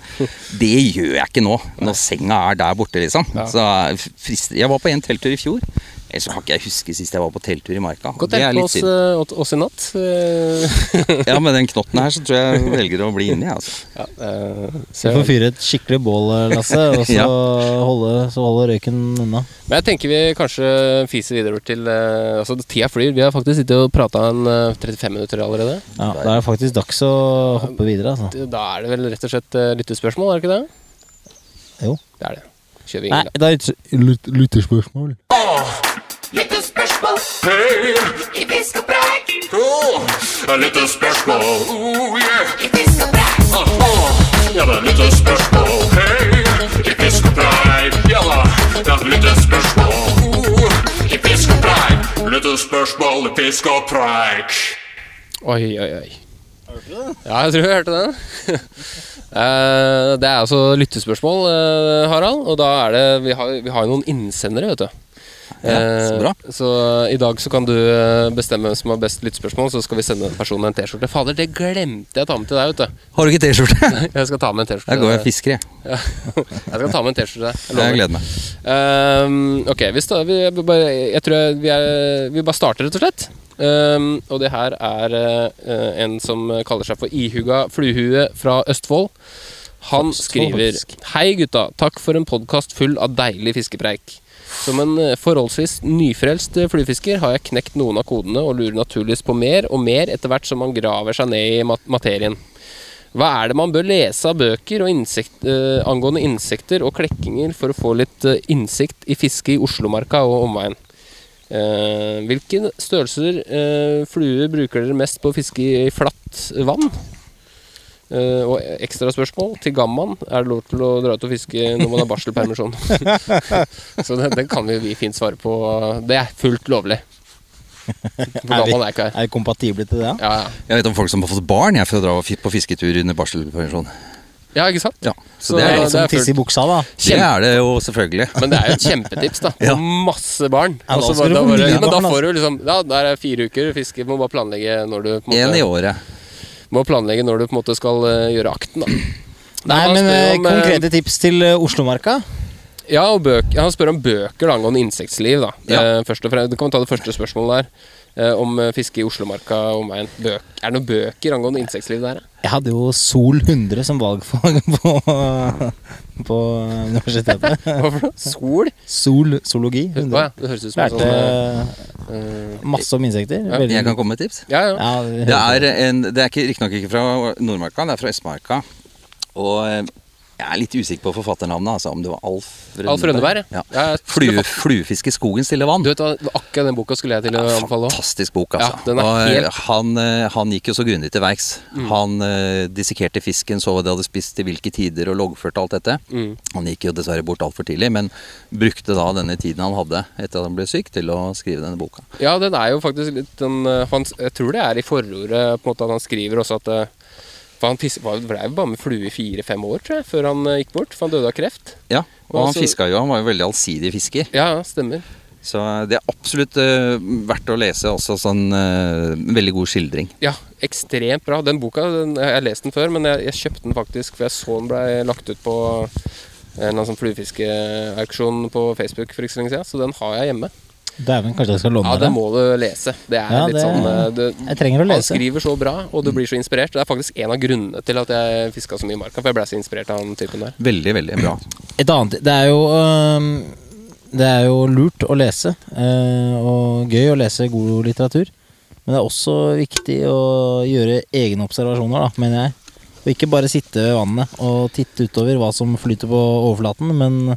Det gjør jeg ikke nå, når senga er der borte, liksom. Så jeg, Jeg var på en telttur i fjor. Ellers så kan ikke jeg huske sist jeg var på telttur i marka. Godt Det er tenkt på litt oss, synd. eh, oss- oss i natt. Eh, Ja, med den knotten her så tror jeg jeg velger å bli inni, altså. ja, eh, Du får fyre et skikkelig bål, Lasse, og så, Ja. holde, så holde røyken unna. Men jeg tenker vi kanskje fiser videre til uh, Altså, tida flyr. Vi har faktisk sittet og prata en uh, 35 minutter allerede. Ja, Da er det faktisk dags å hoppe videre, altså. Da er det vel rett og slett eh, lyttespørsmål, er det ikke det? Jo. Det er det. Kjører vi Nei, ingen, da. det er et lytterspørsmål. Et lite spørsmål, oh yeah. Aha. Ja, det er litt spørsmål, hei, i fisk og preik. Ja da, det er litt spørsmål, oh, i fisk og preik. Litt spørsmål i fisk og preik. Oi, oi, oi. Ja, jeg tror jeg hørte den. Eh, det er altså lyttespørsmål, eh, Harald. Og da er det Vi har, vi har jo noen innsendere, vet du. Ja, så bra. Eh, så i dag så kan du eh, bestemme hvem som har best lyttspørsmål, så skal vi sende personen en T-skjorte. Fader, det glemte jeg å ta med til deg, vet du. Har du ikke T-skjorte? Jeg skal ta med en T-skjorte. Der går jeg og fisker, jeg. Ja. Jeg skal ta med en T-skjorte. Jeg. Jeg gleder meg. Ehm, ok, vi, sta- vi, bare, jeg tror jeg, vi, er, vi bare starter, rett og slett. Um, og det her er uh, en som kaller seg for Ihuga Fluehue fra Østfold. Han skriver. Hei gutta, takk for en podkast full av deilig fiskepreik. Som en eh, forholdsvis nyfrelst flyfisker fluefisker har jeg knekt noen av kodene og lurer naturligvis på mer og mer etter hvert som man graver seg ned i mat materien. Hva er det man bør lese av bøker insekt, eh, angående insekter og klekkinger for å få litt eh, innsikt i fiske i Oslomarka og omveien? Eh, hvilke størrelser eh, fluer bruker dere mest på å fiske i flatt vann? Eh, og ekstra spørsmål til gammaen. Er det lov til å dra ut og fiske når man har barselpermisjon? Så det, det kan vi, vi fint svare på. Det er fullt lovlig. For Er vi- er ikke her. Er vi kompatible til det? ja? Ja. Jeg vet om folk som har fått barn jeg, for å dra på fisketur under barselpermisjon. ja, ikke sant? Ja, så, Så det er, liksom Som tisse i buksa, da. det er det jo selvfølgelig. Men det er jo et kjempetips, da. Ja. Masse barn. Ja, da så skal bare- men da får du liksom Ja, der er fire uker fiske. Må bare planlegge når du på en Én i året. Må planlegge når du på en måte skal eh, gjøre akten, da. Nei, men eh, om, eh, konkrete tips til Oslomarka? Ja, og bøk, han spør om bøker da, angående insektliv, da. Ja. Først og fremst, du kan ta det første spørsmålet der. Eh, om eh, fiske i Oslomarka og omegn. Er det noen bøker angående insektliv der? Jeg hadde jo Sol 100 som valgfag på, på universitetet. Hva for noe? Sol? Sol, zoologi Å 100. ja, det høres ut som Lærte sånn eh, eh, masse om insekter. Ja, Veldig- Jeg kan komme med et tips. Ja, ja. Ja, Det er, en, det er ikke- riktignok ikke fra Nordmarka, det er fra Østmarka. Og eh, jeg er litt usikker på forfatternavnet, altså om det var Alf Rønneberg. Alf Rønneberg, ja. ja. Ja, Flue, fluefiske i skogen stille vann'. Du vet akkurat den boka skulle jeg til å anbefale. Fantastisk bok, altså. Ja, den er og, eh, helt- han, eh, han gikk jo så grundig til verks. Mm. Han uh, dissekerte fisken, så hva de hadde spist til hvilke tider, og loggførte alt dette. Mm. Han gikk jo dessverre bort altfor tidlig, men brukte da denne tiden han hadde etter at han ble syk, til å skrive denne boka. Ja, den er jo faktisk litt den han, Jeg tror det er i forordet på en måte at han skriver også at For han fis- var- ble jo bare med flue i fire-fem år, tror jeg, før han eh, gikk bort. For han døde av kreft. Ja, og Og han så- fiska jo, han var jo veldig allsidig fisker. Ja, ja, stemmer. Så det er absolutt uh, verdt å lese. Også sånn uh, veldig god skildring. Ja, ekstremt bra. Den boka den, Jeg har lest den før, men jeg, jeg kjøpte den faktisk for jeg så den ble lagt ut på en sånn fluefiskeauksjon på Facebook for ikke så lenge siden. Så den har jeg hjemme. Dæven, kanskje jeg skal låne Ja, det. den må du lese. Det er Ja, litt det- sånn eh, det, Jeg trenger å Han skriver så bra, og du blir så inspirert. Det er faktisk en av grunnene til at jeg fiska så mye i marka. For jeg ble så inspirert av han typen der. Veldig, veldig bra. Et annet Det er jo um, Det er jo lurt å lese, øh, og gøy å lese god litteratur. Men det er også viktig å gjøre egne observasjoner, da, mener jeg. Og ikke bare sitte ved vannet og titte utover hva som flyter på overflaten, men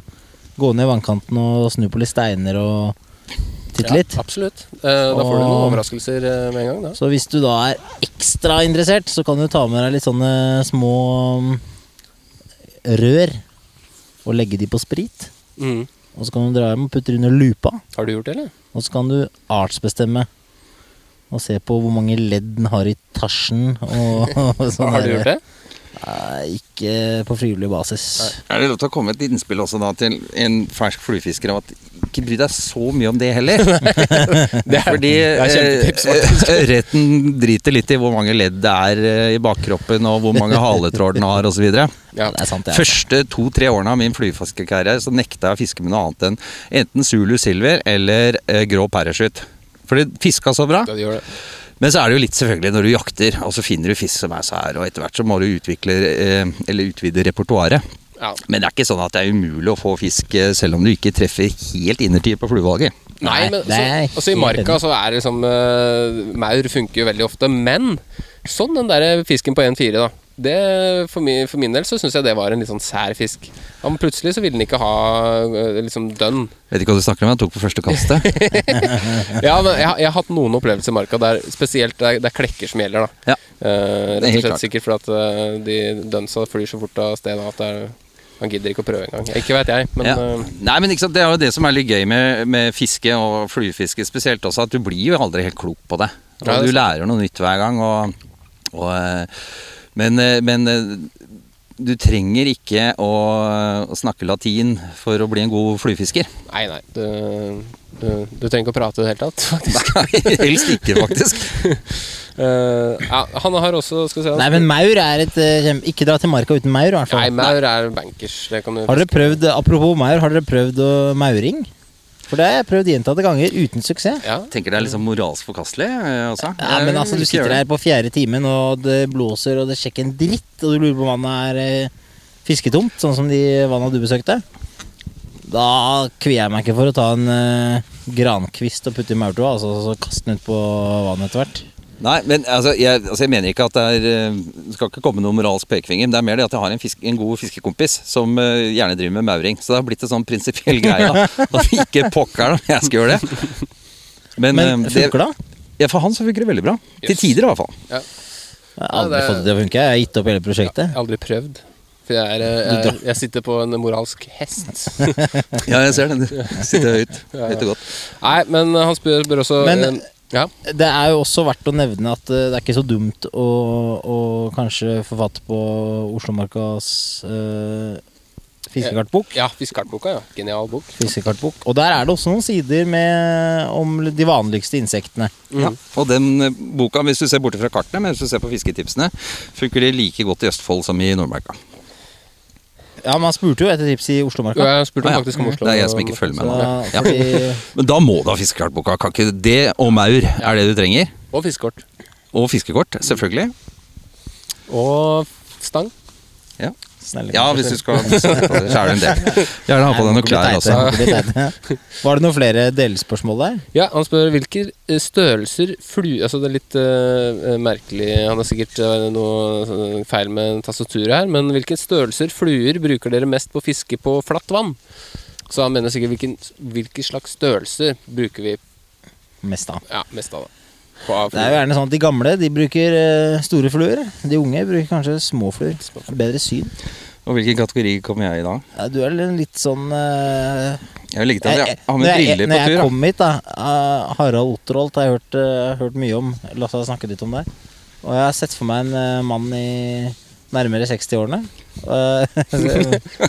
gå ned i vannkanten og snu på litt steiner og titte litt. Ja, absolutt. Eh, da får du noen Og- overraskelser eh, med en gang. Da. Så hvis du da er ekstra interessert, så kan du ta med deg litt sånne små mm, rør og legge de på sprit. Mm. Og så kan du dra dem og putte dem under lupa. Har du gjort det, eller? Og så kan du artsbestemme og se på hvor mange ledd den har i tasjen. Og, og sånn Har du gjort det? Nei, ikke på frivillig basis. Er det lov til å komme et innspill også da til en fersk fluefisker om at ikke bry deg så mye om det heller? Det er, Fordi kjempetips, eh, ørreten driter litt i hvor mange ledd det er eh, i bakkroppen og hvor mange haletråd den har osv. Ja. Sant. Første to-tre årene av min flyfiskekarriere så nekta jeg å fiske med noe annet enn enten Zulu Silver eller eh, grå parachute. For det fiska så bra. Ja, det gjør det. Men så er det jo litt selvfølgelig når du jakter, og så finner du fisk som er så her, og etter hvert så må du utvikle eh, eller utvide repertoaret. Ja. Men det er ikke sånn at det er umulig å få fisk eh, selv om du ikke treffer helt innertid på fluevalget. Nei, men så, er altså, i marka så er det liksom uh, Maur funker jo veldig ofte, men sånn den der fisken på 1,4, da. Det, for, min, for min del så syns jeg det var en litt sånn sær fisk. Men plutselig så ville den ikke ha eh, liksom dønn. Vet ikke hva du snakker om, jeg tok på første kastet. Ja, men jeg, jeg har hatt noen opplevelser i marka der spesielt det er, det er klekker som gjelder. da Ja. Uh, Rett og slett sikkert fordi at de dønsa flyr så fort av sted at det er, han gidder ikke å prøve engang. Ikke vet jeg, men ja. eh, Nei, men ikke sant, Det er jo det som er litt gøy med, med fiske og fluefiske spesielt også, at du blir jo aldri helt klok på det. Og Ja, det du lærer noe nytt hver gang. Og, og, eh, men, eh, men du trenger ikke å, å snakke latin for å bli en god fluefisker. nei, nei. Du, du, du trenger ikke å prate i det hele tatt, faktisk. Nei, helst ikke, faktisk. Eh, ja, han har også skal han Nei, men maur er et uh, Ikke dra til marka uten maur, i hvert Nei, maur er bankers. Det kan du Har dere prøvd, Apropos maur, har dere prøvd å mauring? For det har jeg prøvd gjentatte ganger uten suksess. Ja. Tenker det er liksom moralsk forkastelig eh, også. Ja, men altså, Du sitter her på fjerde timen, og det blåser, og det sjekker en dritt, og du lurer på om vannet er fisketomt, sånn som de vanna du besøkte. Da kvier jeg meg ikke for å ta en uh, grankvist og putte i maurtua, altså, og så kaste den ut på vannet etter hvert. Nei, men altså jeg, altså jeg mener ikke at det er eh, Det skal ikke komme noen moralsk pekefinger. Men det er mer det at jeg har en, fisk, en god fiskekompis som uh, gjerne driver med mauring. Så det har blitt en sånn prinsipiell greie. da At ikke pokker om jeg skal gjøre det. Men, Men eh, det, funker det? ja, for han så funker det veldig bra. Til tider i hvert fall. Ja. Jeg har aldri Ja, det- fått det til å funke. Jeg har gitt opp hele prosjektet. Jeg har aldri prøvd. For jeg, er, jeg, jeg sitter på en moralsk hest. Ja, jeg ser det. Du sitter høyt. Høyt og godt. Nei, men han spør, spør også Men- ja. Det er jo også verdt å nevne at eh, det er ikke så dumt å, å kanskje få fatt på Oslomarkas uh, fiskekartbok. ja, Fiskekartboka, ja. Genial bok. Fiskekartbok. Og der er det også noen sider med, om de vanligste insektene. Ja. Og den eh, boka, hvis du ser borte fra kartene, men hvis du ser på fisketipsene, funker de like godt i Østfold som i Nordmarka. Ja, man spurte jo etter tips i Oslomarka. Jeg spurte Ah, ja. faktisk om Oslo. Det er jeg som ikke følger med Så, nå. Ja. Men da må du ha fiskekartboka. Kan ikke det og maur er det du trenger? Og fiskekort. Og fiskekort, selvfølgelig. Og stang. Snelle Ja, hvis du skal så er det en del. Gjerne ha på deg noen klær også. Var det noen flere delspørsmål der? Ja, han spør hvilke eh, størrelser flu... Altså det er litt uh, merkelig Han har sikkert noe feil med tastaturet her, men hvilke størrelser fluer bruker dere mest på fiske på flatt vann? Så han mener sikkert hvilken, hvilke slags størrelser bruker vi Mest av. ja, mest av. av Det er jo gjerne sånn at de gamle de bruker eh, store fluer. De unge bruker kanskje små fluer. Bedre syn. Og hvilken kategori kommer jeg i da? Ja, du er litt sånn uh, Jeg vil at jeg har med briller på tur. Når jeg kom hit, da uh, Harald Otterholt har jeg hørt, uh, hørt mye om. Lasse har snakket litt om det. Og jeg har sett for meg en mann i nærmere 60-årene. Uh,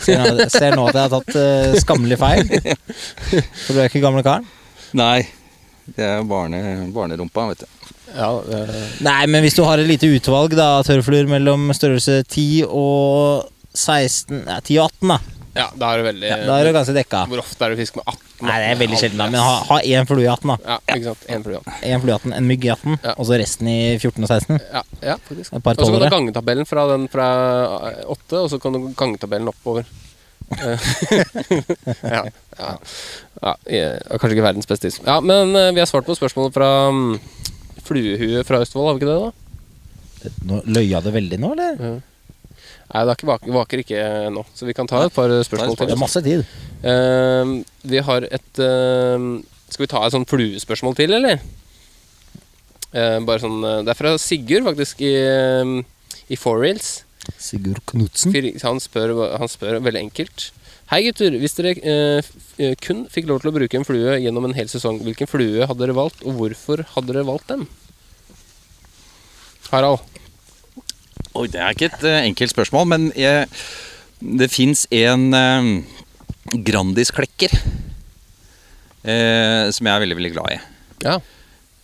ser, nå- at jeg har tatt skammelig feil. For du er ikke gamle karen? Nei, det er barne, barnerumpa, vet du. Ja, eh, Nei, men hvis du har et lite utvalg da tørrfluer mellom størrelse 10 og 16 Nei, 10 og 18, da. ja, da er du veldig Da er du ganske dekka. Hvor ofte er det fisk med 18? Nei, det er veldig sjelden, da. Men ha, ha én flue i 18, da. Ja, ikke sant. En flue. ja. En flue i 18, en mygg i 18, Ja. og så resten i 14 og 16. Ja, ja, faktisk. Og så kan du gangetabellen gange fra den fra 8, og så kan du gangetabellen oppover. Eh, ja, ja, ja, kanskje ikke verdens beste tips. Ja, men eh, vi har svart på spørsmålet fra mm, Fluehue fra Østfold, har vi ikke det? da? Nå, løya det veldig nå, eller? Nei, det er ikke vaker, vaker ikke nå, så vi kan ta et par spørsmål til. Det er masse tid. Uh, vi har et uh, Skal vi ta et sånn fluespørsmål til, eller? Uh, bare sånn eh, Det er fra Sigurd, faktisk, i, eh, i Four Reels. Sigurd Knutsen. Han spør, han spør veldig enkelt. Hei gutter, hvis dere eh, eh, kun fikk lov til å bruke en flue gjennom en hel sesong, hvilken flue hadde dere valgt, og hvorfor hadde dere valgt den? Harald. Oi, det er ikke et eh, enkelt spørsmål, men jeg, det fins en uh, Grandis-klekker eh, som jeg er veldig, veldig glad i. Ja.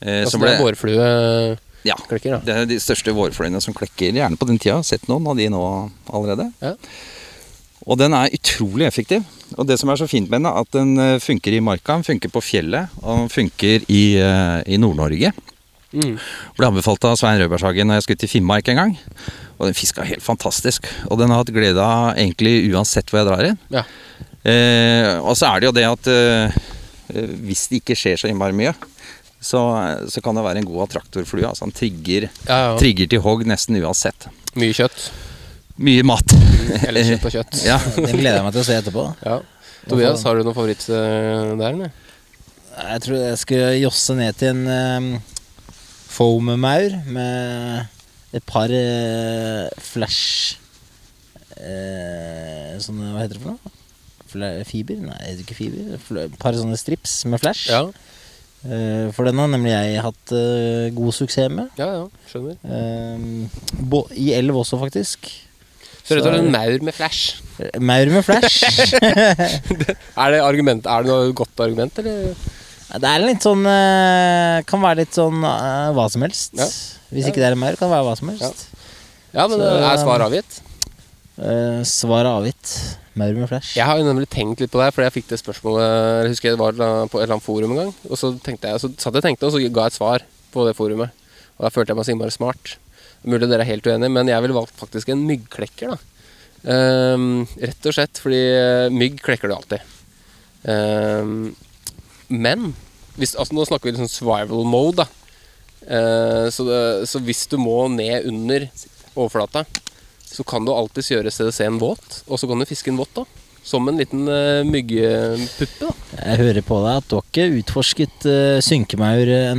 Eh, Altså, som det ble, er vårflueklekker, ja, da. det er de største vårfløyene som klekker gjerne på den tida. Sett noen av de nå allerede. Ja. Og den er utrolig effektiv. Og det som er så fint med den, er at den eh, funker i marka, den funker på fjellet, og den funker i, eh, i Nord-Norge. Mm. Ble anbefalt av Svein Rødbergshagen når jeg skulle til Finnmark en gang. Og den fiska helt fantastisk. Og den har hatt glede av egentlig uansett hvor jeg drar inn. Ja. Eh, og så er det jo det at eh, eh, hvis det ikke skjer så innmari mye, så, så kan det være en god attraktorflue. Altså han trigger, Ja, ja. trigger til hogg nesten uansett. Mye kjøtt. Mye mat. Eller kjøtt og kjøtt. Ja. Den gleder jeg meg til å se etterpå. Ja. Tobias, har du noen favoritt eh, der, eller? Jeg tror jeg skal josse ned til en um, foam-maur med et par uh, flash uh, Sånne Hva heter det for noe? Fiber? Nei, ikke fiber. Et par sånne strips med flash. Ja, Eh, for den har nemlig jeg hatt uh, god suksess med. ja, ja skjønner. uh, bo I elv også, faktisk. Så rett og slett en maur med flash. Eh, Maur med flash. Er det, argument, er det noe godt argument, eller? det er litt sånn uh, Kan være litt sånn eh, hva som helst. Ja. Hvis ikke det er en maur, kan det være hva som helst. Ja, men Så- er svaret avgitt? Eh, svaret avgitt. Maur med flash. Jeg har jo nemlig tenkt litt på det, fordi jeg fikk det spørsmålet Jeg husker jeg var på et eller annet forum en gang, og så, tenkte jeg, så satt jeg og tenkte, og så ga jeg et svar på det forumet. Og da følte jeg meg så innmari smart. Mulig dere er helt uenige, men jeg ville valgt faktisk en myggklekker, da. Um, rett og slett fordi eh, mygg klekker du alltid. Um, men hvis, altså, nå snakker vi liksom survival mode, da. Uh, så, det, så hvis du må ned under overflata, så kan du alltids gjøre CDC-en våt, og så kan du fiske den våt, da. Som en liten uh, myggpuppe, da. Jeg hører på deg at du har ikke utforsket uh, synkemaur eh,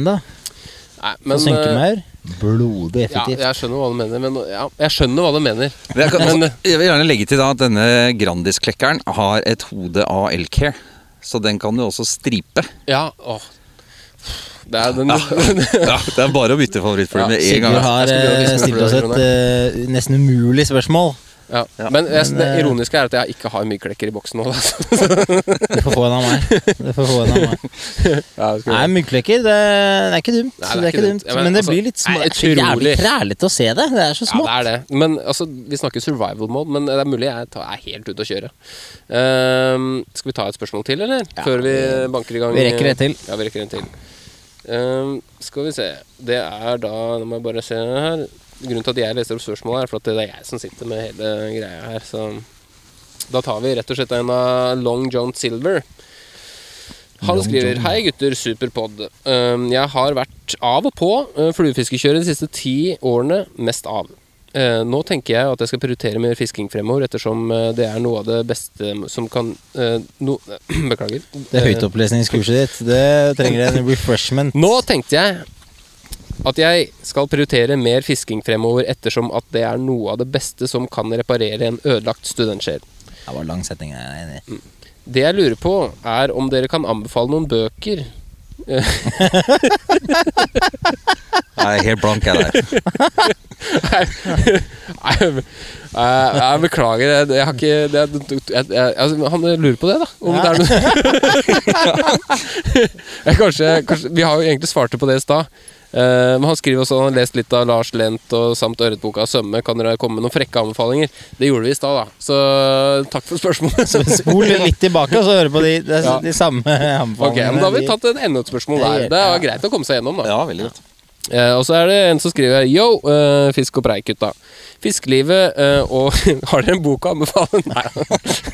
synkemaur blodig ja, effektivt. jeg skjønner hva du mener. Men, ja, jeg skjønner hva du mener. Men jeg, kan, Men, jeg vil gjerne legge til da at denne Grandis-klekkeren har et hode av elk hair. Så den kan du også stripe. Ja, åh. Det er den, Ja, det er bare å bytte favorittfly Ja, med en Sigurd gang. har begynne å eh, stilt oss et eh, nesten umulig spørsmål. ja. Ja. Men, jeg, Men, det eh, ironiske er at jeg ikke har myggklekker i boksen nå. Altså. Du får få en av meg. Du får få en av meg. Ja, det Nei, myggklekker, det, det er ikke dumt. Nei, det er ikke dumt. dumt. men men, det altså, blir litt små, smått. Det er jævlig krælete å se det. Det er så Ja, det er det. Men altså, vi snakker survival mode, men det er mulig jeg tar- er helt ute å kjøre. Ehm, skal vi ta et spørsmål til, eller? Før vi banker i gang? vi rekker en til. Ja, vi rekker en til. Ehm, skal vi se. Det er da Nå må jeg bare se her. Grunnen til at jeg leser opp spørsmålet, er for at det er jeg som sitter med hele greia her. Så da tar vi rett og slett en av Long John Silver. Han skriver Hei gutter, superpod. Um, jeg har vært av og på uh, fluefiskekjøret de siste ti årene, mest av. Uh, nå tenker jeg at jeg skal prioritere mer fisking fremover, ettersom uh, det er noe av det beste som kan eh, no, Beklager. Det høytopplesningskurset ditt, det trenger en refreshment. Nå tenkte jeg at jeg skal prioritere mer fisking fremover, ettersom at det er noe av det beste som kan reparere en ødelagt studentsjel. Det var lang setning, jeg er enig i. Det jeg lurer på, er om dere kan anbefale noen bøker Jeg er helt blank, jeg der. Nei, jeg, jeg beklager, jeg, jeg har ikke det, jeg, jeg, altså, Han lurer på det, da. Om det er noe kanskje, kanskje, Vi har jo egentlig svart på det i stad. Eh, men han skriver også at han har lest litt av Lars Lent og samt Ørretboka og Sømme. Kan dere komme med noen frekke anbefalinger? Det gjorde vi i stad, da. Så takk for spørsmålet. Spol litt tilbake og så høre på de, de, Ja. de samme anbefalingene. Ok, men Da har vi tatt en enda et spørsmål der. Det er greit å komme seg gjennom, da. Ja, veldig godt. Eh, og så er det en som skriver Yo, eh, fisk og preik, gutta. Fiskelivet uh, og Har dere en bok å anbefale? Nei.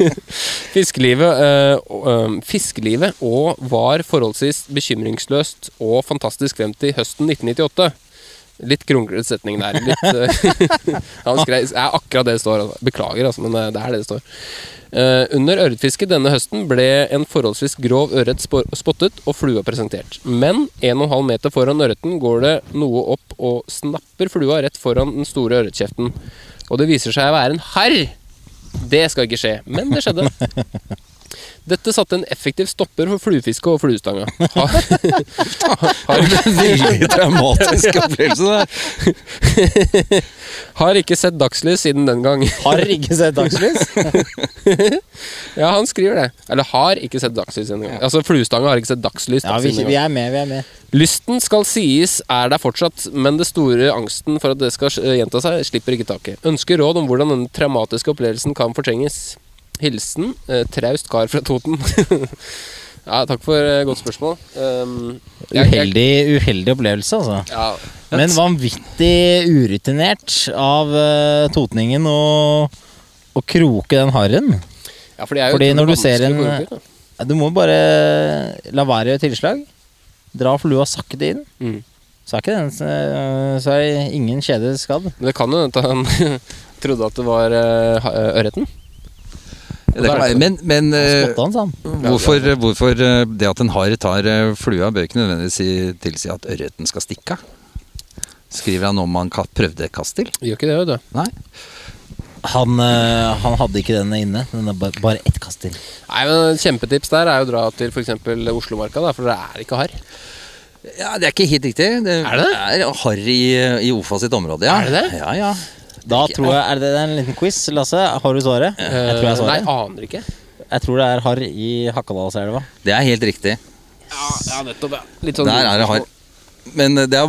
Fiskelivet, uh, eh, fiskelivet og var forholdsvis bekymringsløst og fantastisk frem til høsten 1998. Litt kronglete setning der. Litt, eh, han skrev, er akkurat det det står. altså. Beklager, altså, men eh, det er det det står. Uh, under ørretfisket denne høsten ble en forholdsvis grov ørret spottet og flua presentert. Men 1,5 meter foran ørreten går det noe opp og snapper flua rett foran den store ørretkjeften. Og det viser seg å være en harr! Det skal ikke skje, men det skjedde. Dette satte en effektiv stopper for fluefiske og fluestanga. Har, har, Veldig traumatisk opplevelse der. har ikke sett dagslys siden den gang. Har ikke sett dagslys. Ja, han skriver det. Eller har ikke sett dagslys siden den gang. Altså, fluestanga har ikke sett dagslys Ja, vi, vi er med, vi er med. Lysten skal sies er der fortsatt, men det store angsten for at det skal eh, gjenta seg, slipper ikke taket. Ønsker råd om hvordan denne traumatiske opplevelsen kan fortrenges. Hilsen eh, traust kar fra Toten. ja, takk for eh, godt spørsmål. Um, jeg- jeg- Uheldig, uheldig opplevelse, altså. Ja, Men vanvittig urutinert av eh, totningen å, å kroke den harren. ja, for det er jo Fordi utrolig når du ser vanskelig en- gå ut. Du må bare la være å gjøre tilslag. Dra flua sakte inn. Mm. Så er ikke den eh, Så er ingen kjede skadd. Men det kan jo hende at han trodde at det var eh, ha- ørreten. Være. Men, men eh, han, sa han. hvorfor, hvorfor eh, det at en har tar eh, flua, bør ikke nødvendigvis tilsi at ørreten skal stikke av? Skriver han om han prøvde prøvde kast til? Gjør ikke det, vet du. Nei. Han, han hadde ikke den inne. Den er bare, bare ett kast til. Nei, men Kjempetips der er jo å dra til f.eks. Oslomarka, da, for det er ikke harr. Ja, Det er ikke helt riktig. Det Er det? er harr i, i OFA sitt område, ja. Er det det? Ja, ja. Da tror jeg Er det en liten quiz, Lasse? Har du svaret? Jeg tror jeg Eh, Nei, aner ikke. Jeg tror det er harr i Hakadalselva. Det er helt riktig. Ja, nettopp, ja. Litt sånn Der er det harr. Men eh, det er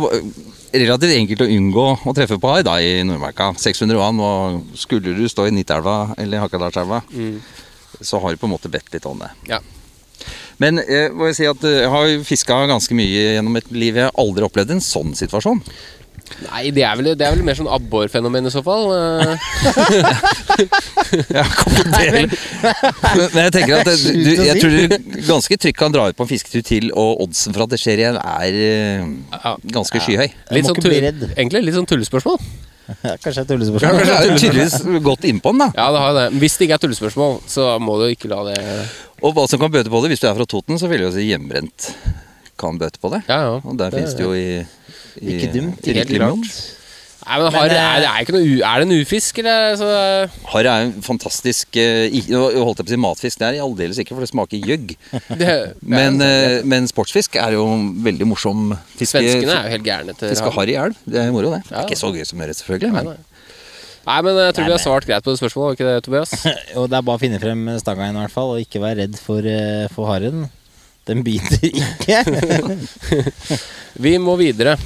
relativt enkelt å unngå å treffe på harr da i Nordmarka. 600 vann, og skulle du stå i Nittelva eller Hakadalselva, så har du på en måte bedt litt om det. Ja. Men jeg må jo si at eh, jeg har fiska ganske mye gjennom et liv. Jeg har aldri opplevd en sånn situasjon. Nei, det er vel, det er vel mer sånn abborfenomen i så fall. eh. Ja, men, men jeg tenker at det, du, jeg tror du ganske trygt kan dra ut på en fisketur til, og oddsen for at det skjer igjen, er eh, ganske skyhøy. Litt sånn tull- Egentlig litt sånn tullespørsmål. Kanskje et Ja, tullespørsmål. men det er tydeligvis gått innpå den, da. Ja, det har det. Hvis det ikke er tullespørsmål, så må du ikke la det Og hva som kan bøte på det, hvis du er fra Toten, så vil jeg jo si hjemmebrent kan bøte på det. Ja, ja. Og der finnes det jo i, i Ikke dumt, helt klart. Nei, men har, Men, er, det er, ikke noe, er det en ufisk, eller? Så, Harr er jo en fantastisk eh, nå holdt jeg på å si matfisk, det er jeg aldeles ikke, for det smaker gjøgg. Men, eh, men sportsfisk er jo veldig morsom fiske. Svenskene er jo helt gærne til Fiske harr i elv. Det er moro, det. Ja. er ikke så gøy som ørret, selvfølgelig. Men nei. Nei, men jeg tror vi har svart greit på det spørsmålet, var ikke det, Tobias? Og det er bare å finne frem stanga igjen, i hvert fall, og ikke være redd for, eh, for harren. Den biter ikke. Vi må videre.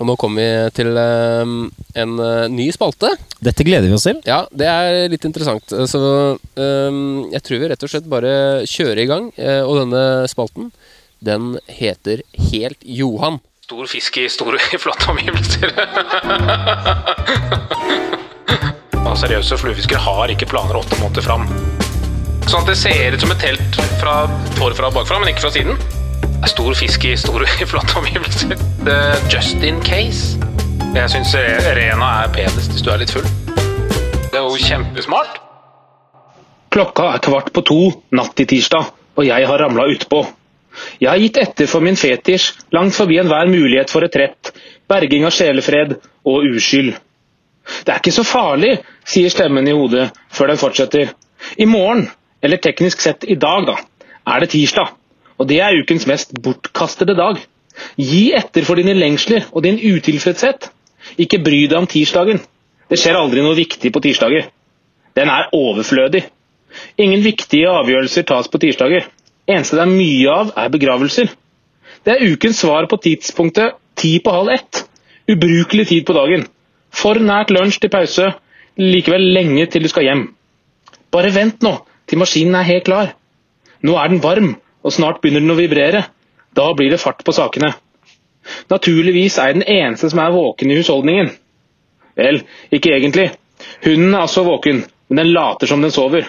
Og nå kommer vi til um, en uh, ny spalte. Dette gleder vi oss til. Ja, det er litt interessant. Så um, jeg tror vi rett og slett bare kjører i gang. Uh, Og denne spalten, den heter Helt Johan. Stor fisk i store, flotte omgivelser. Seriøse fluefiskere har ikke planer åtte måneder fram. Sånn at det ser ut som et telt fra forfra og bakfra, men ikke fra siden. Det er stor fisk i store, flate omgivelser. Er just in case. Jeg syns Rena er penest hvis du er litt full. Det er jo kjempesmart. Klokka er kvart på to natt til tirsdag, og jeg har ramla utpå. Jeg har gitt etter for min fetisj langt forbi enhver mulighet for retrett, berging av sjelefred og uskyld. Det er ikke så farlig, sier stemmen i hodet før den fortsetter. I morgen, eller teknisk sett i dag, da, er det tirsdag. Og det er ukens mest bortkastede dag. Gi etter for dine lengsler og din utilfredshet. Ikke bry deg om tirsdagen. Det skjer aldri noe viktig på tirsdager. Den er overflødig. Ingen viktige avgjørelser tas på tirsdager. Eneste det er mye av, er begravelser. Det er ukens svar på tidspunktet ti på halv ett. Ubrukelig tid på dagen. For nært lunsj til pause, likevel lenge til du skal hjem. Bare vent nå, til maskinen er helt klar. Nå er den varm, og snart begynner den å vibrere. Da blir det fart på sakene. Naturligvis er jeg den eneste som er våken i husholdningen. Vel, ikke egentlig. Hunden er også våken, men den later som den sover.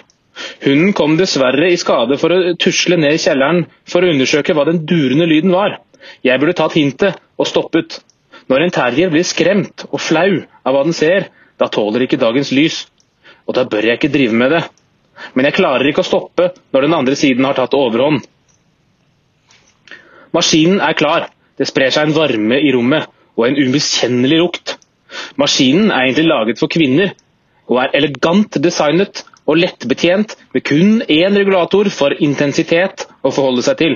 Hunden kom dessverre i skade for å tusle ned i kjelleren for å undersøke hva den durende lyden var. Jeg burde tatt hintet og stoppet. Når en terrier blir skremt og flau av hva den ser, da tåler ikke dagens lys. Og da bør jeg ikke drive med det. Men jeg klarer ikke å stoppe når den andre siden har tatt overhånd. Maskinen er klar. Det sprer seg en varme i rommet og en umiskjennelig lukt. Maskinen er egentlig laget for kvinner, og er elegant designet og lettbetjent med kun én regulator for intensitet å forholde seg til.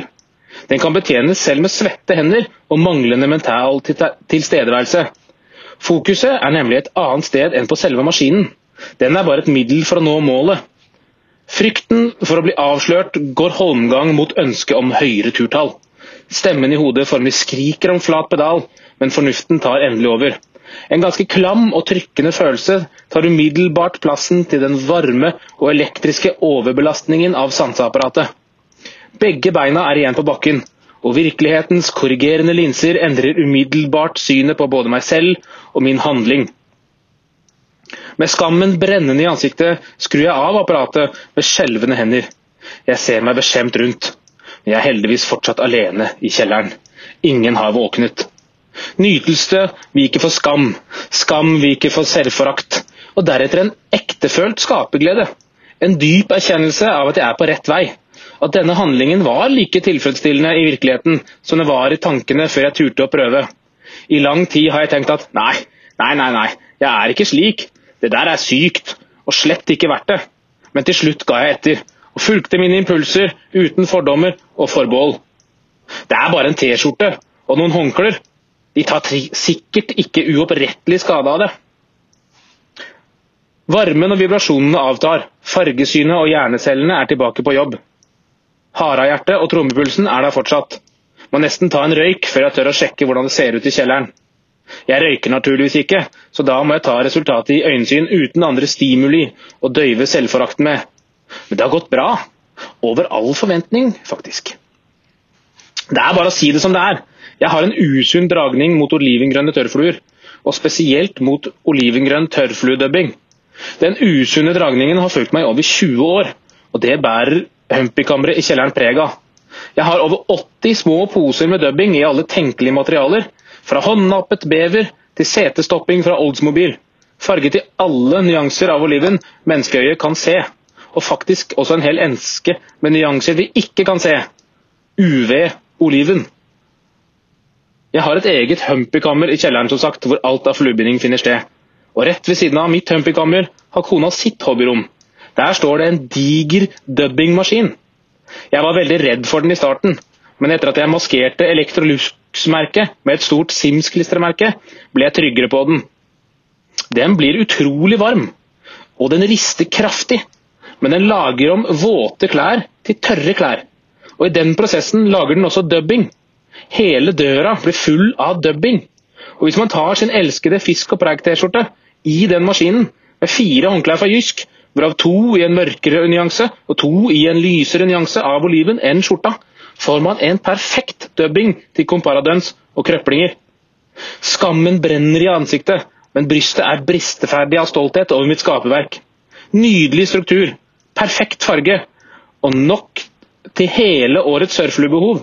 Den kan betjenes selv med svette hender og manglende mental tilstedeværelse. Fokuset er nemlig et annet sted enn på selve maskinen. Den er bare et middel for å nå målet. Frykten for å bli avslørt går holmgang mot ønsket om høyere turtall. Stemmen i hodet formelig skriker om flat pedal, men fornuften tar endelig over. En ganske klam og trykkende følelse tar umiddelbart plassen til den varme og elektriske overbelastningen av sanseapparatet. Begge beina er igjen på bakken, og virkelighetens korrigerende linser endrer umiddelbart synet på både meg selv og min handling. Med skammen brennende i ansiktet skrur jeg av apparatet med skjelvende hender. Jeg ser meg beskjemt rundt, jeg er heldigvis fortsatt alene i kjelleren. Ingen har våknet. Nytelse viker for skam, skam viker for selvforakt, og deretter en ektefølt skaperglede. En dyp erkjennelse av at jeg er på rett vei. At denne handlingen var like tilfredsstillende i virkeligheten som det var i tankene før jeg turte å prøve. I lang tid har jeg tenkt at nei, nei, nei, nei, jeg er ikke slik. Det der er sykt, og slett ikke verdt det. Men til slutt ga jeg etter, og fulgte mine impulser uten fordommer og forbehold. Det er bare en T-skjorte og noen håndklær. De tar sikkert ikke uopprettelig skade av det. Varmen og vibrasjonene avtar, fargesynet og hjernecellene er tilbake på jobb. Harehjertet og trommepulsen er der fortsatt. Må nesten ta en røyk før jeg tør å sjekke hvordan det ser ut i kjelleren. Jeg røyker naturligvis ikke, så da må jeg ta resultatet i øyensyn uten andre stimuli og døyve selvforakten med. Men det har gått bra. Over all forventning, faktisk. Det er bare å si det som det er. Jeg har en usunn dragning mot olivengrønne tørrfluer, og spesielt mot olivengrønn tørrfluedubbing. Den usunne dragningen har fulgt meg over 20 år, og det bærer humpykammeret i kjelleren preg av. Jeg har over 80 små poser med dubbing i alle tenkelige materialer, fra håndnappet bever til setestopping fra Oldsmobil. Farget i alle nyanser av oliven menneskeøyet kan se, og faktisk også en hel enske med nyanser vi ikke kan se. UV-oliven. Jeg har et eget humpykammer i kjelleren som sagt, hvor alt av fluebinding finner sted. Og rett ved siden av mitt humpykammer har kona sitt hobbyrom. Der står det en diger dubbingmaskin. Jeg var veldig redd for den i starten, men etter at jeg maskerte Electrolux-merket med et stort Sims-klistremerke, ble jeg tryggere på den. Den blir utrolig varm, og den rister kraftig, men den lager om våte klær til tørre klær. Og i den prosessen lager den også dubbing. Hele døra blir full av dubbing. Og hvis man tar sin elskede fisk og preik-T-skjorte i den maskinen, med fire håndklær fra Jysk, hvorav to i en mørkere nyanse og to i en lysere nyanse av oliven enn skjorta, får man en perfekt dubbing til komparadøns og krøplinger. Skammen brenner i ansiktet, men brystet er bristeferdig av stolthet over mitt skaperverk. Nydelig struktur, perfekt farge, og nok til hele årets surfluebehov.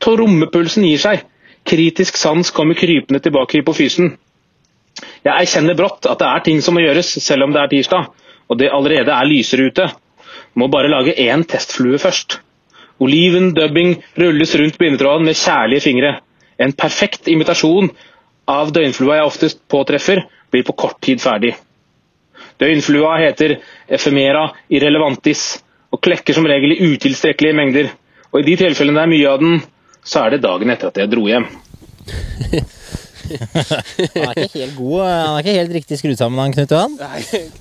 Trommepulsen gir seg. Kritisk sans kommer krypende tilbake i hypofysen. Jeg erkjenner brått at det er ting som må gjøres, selv om det er tirsdag, og det allerede er lysere ute. Må bare lage én testflue først. Oliven dubbing rulles rundt bindetråden med kjærlige fingre. En perfekt imitasjon av døgnflua jeg oftest påtreffer, blir på kort tid ferdig. Døgnflua heter ephemera irrelevantis og klekker som regel i utilstrekkelige mengder. Og i de tilfellene det er mye av den, så er det dagen etter at jeg dro hjem. Han er ikke helt god, han er ikke helt riktig skrudd sammen, han Knut Johan.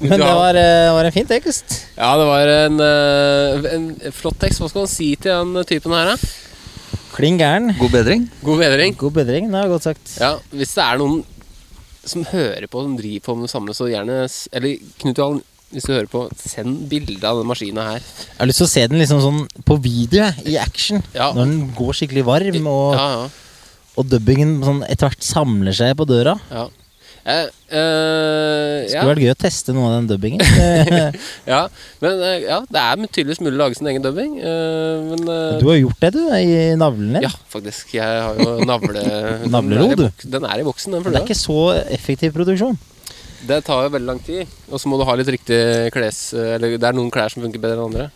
Men det var, det var en fin tekst. Ja, det var en, eh, en flott tekst. Hva skal man si til den typen her, da? Klin gæren. God bedring. God bedring. God bedring, det er godt sagt. Ja, hvis det er noen som hører på, som driver på med det samme, så gjerne Eller Knut Johan, hvis du hører på, send bilde av den maskina her. Jeg har lyst til å se den liksom sånn på video, i action. Ja. Når den går skikkelig varm, og, Ja, ja. Og dubbingen sånn etter hvert samler seg på døra. ja. Eh, eh, Det ja. skulle vært gøy å teste noe av den dubbingen. Ja, men eh, ja, det er tydeligvis mulig å lage sin egen dubbing. eh, men eh, du har gjort det, du, i navlen din. Ja, faktisk. Jeg har jo navle... I du. Den er i boksen, den Men det er ikke så effektiv produksjon. Det tar jo veldig lang tid. Og så må du ha litt riktig kles... Eller det er noen klær som funker bedre enn andre.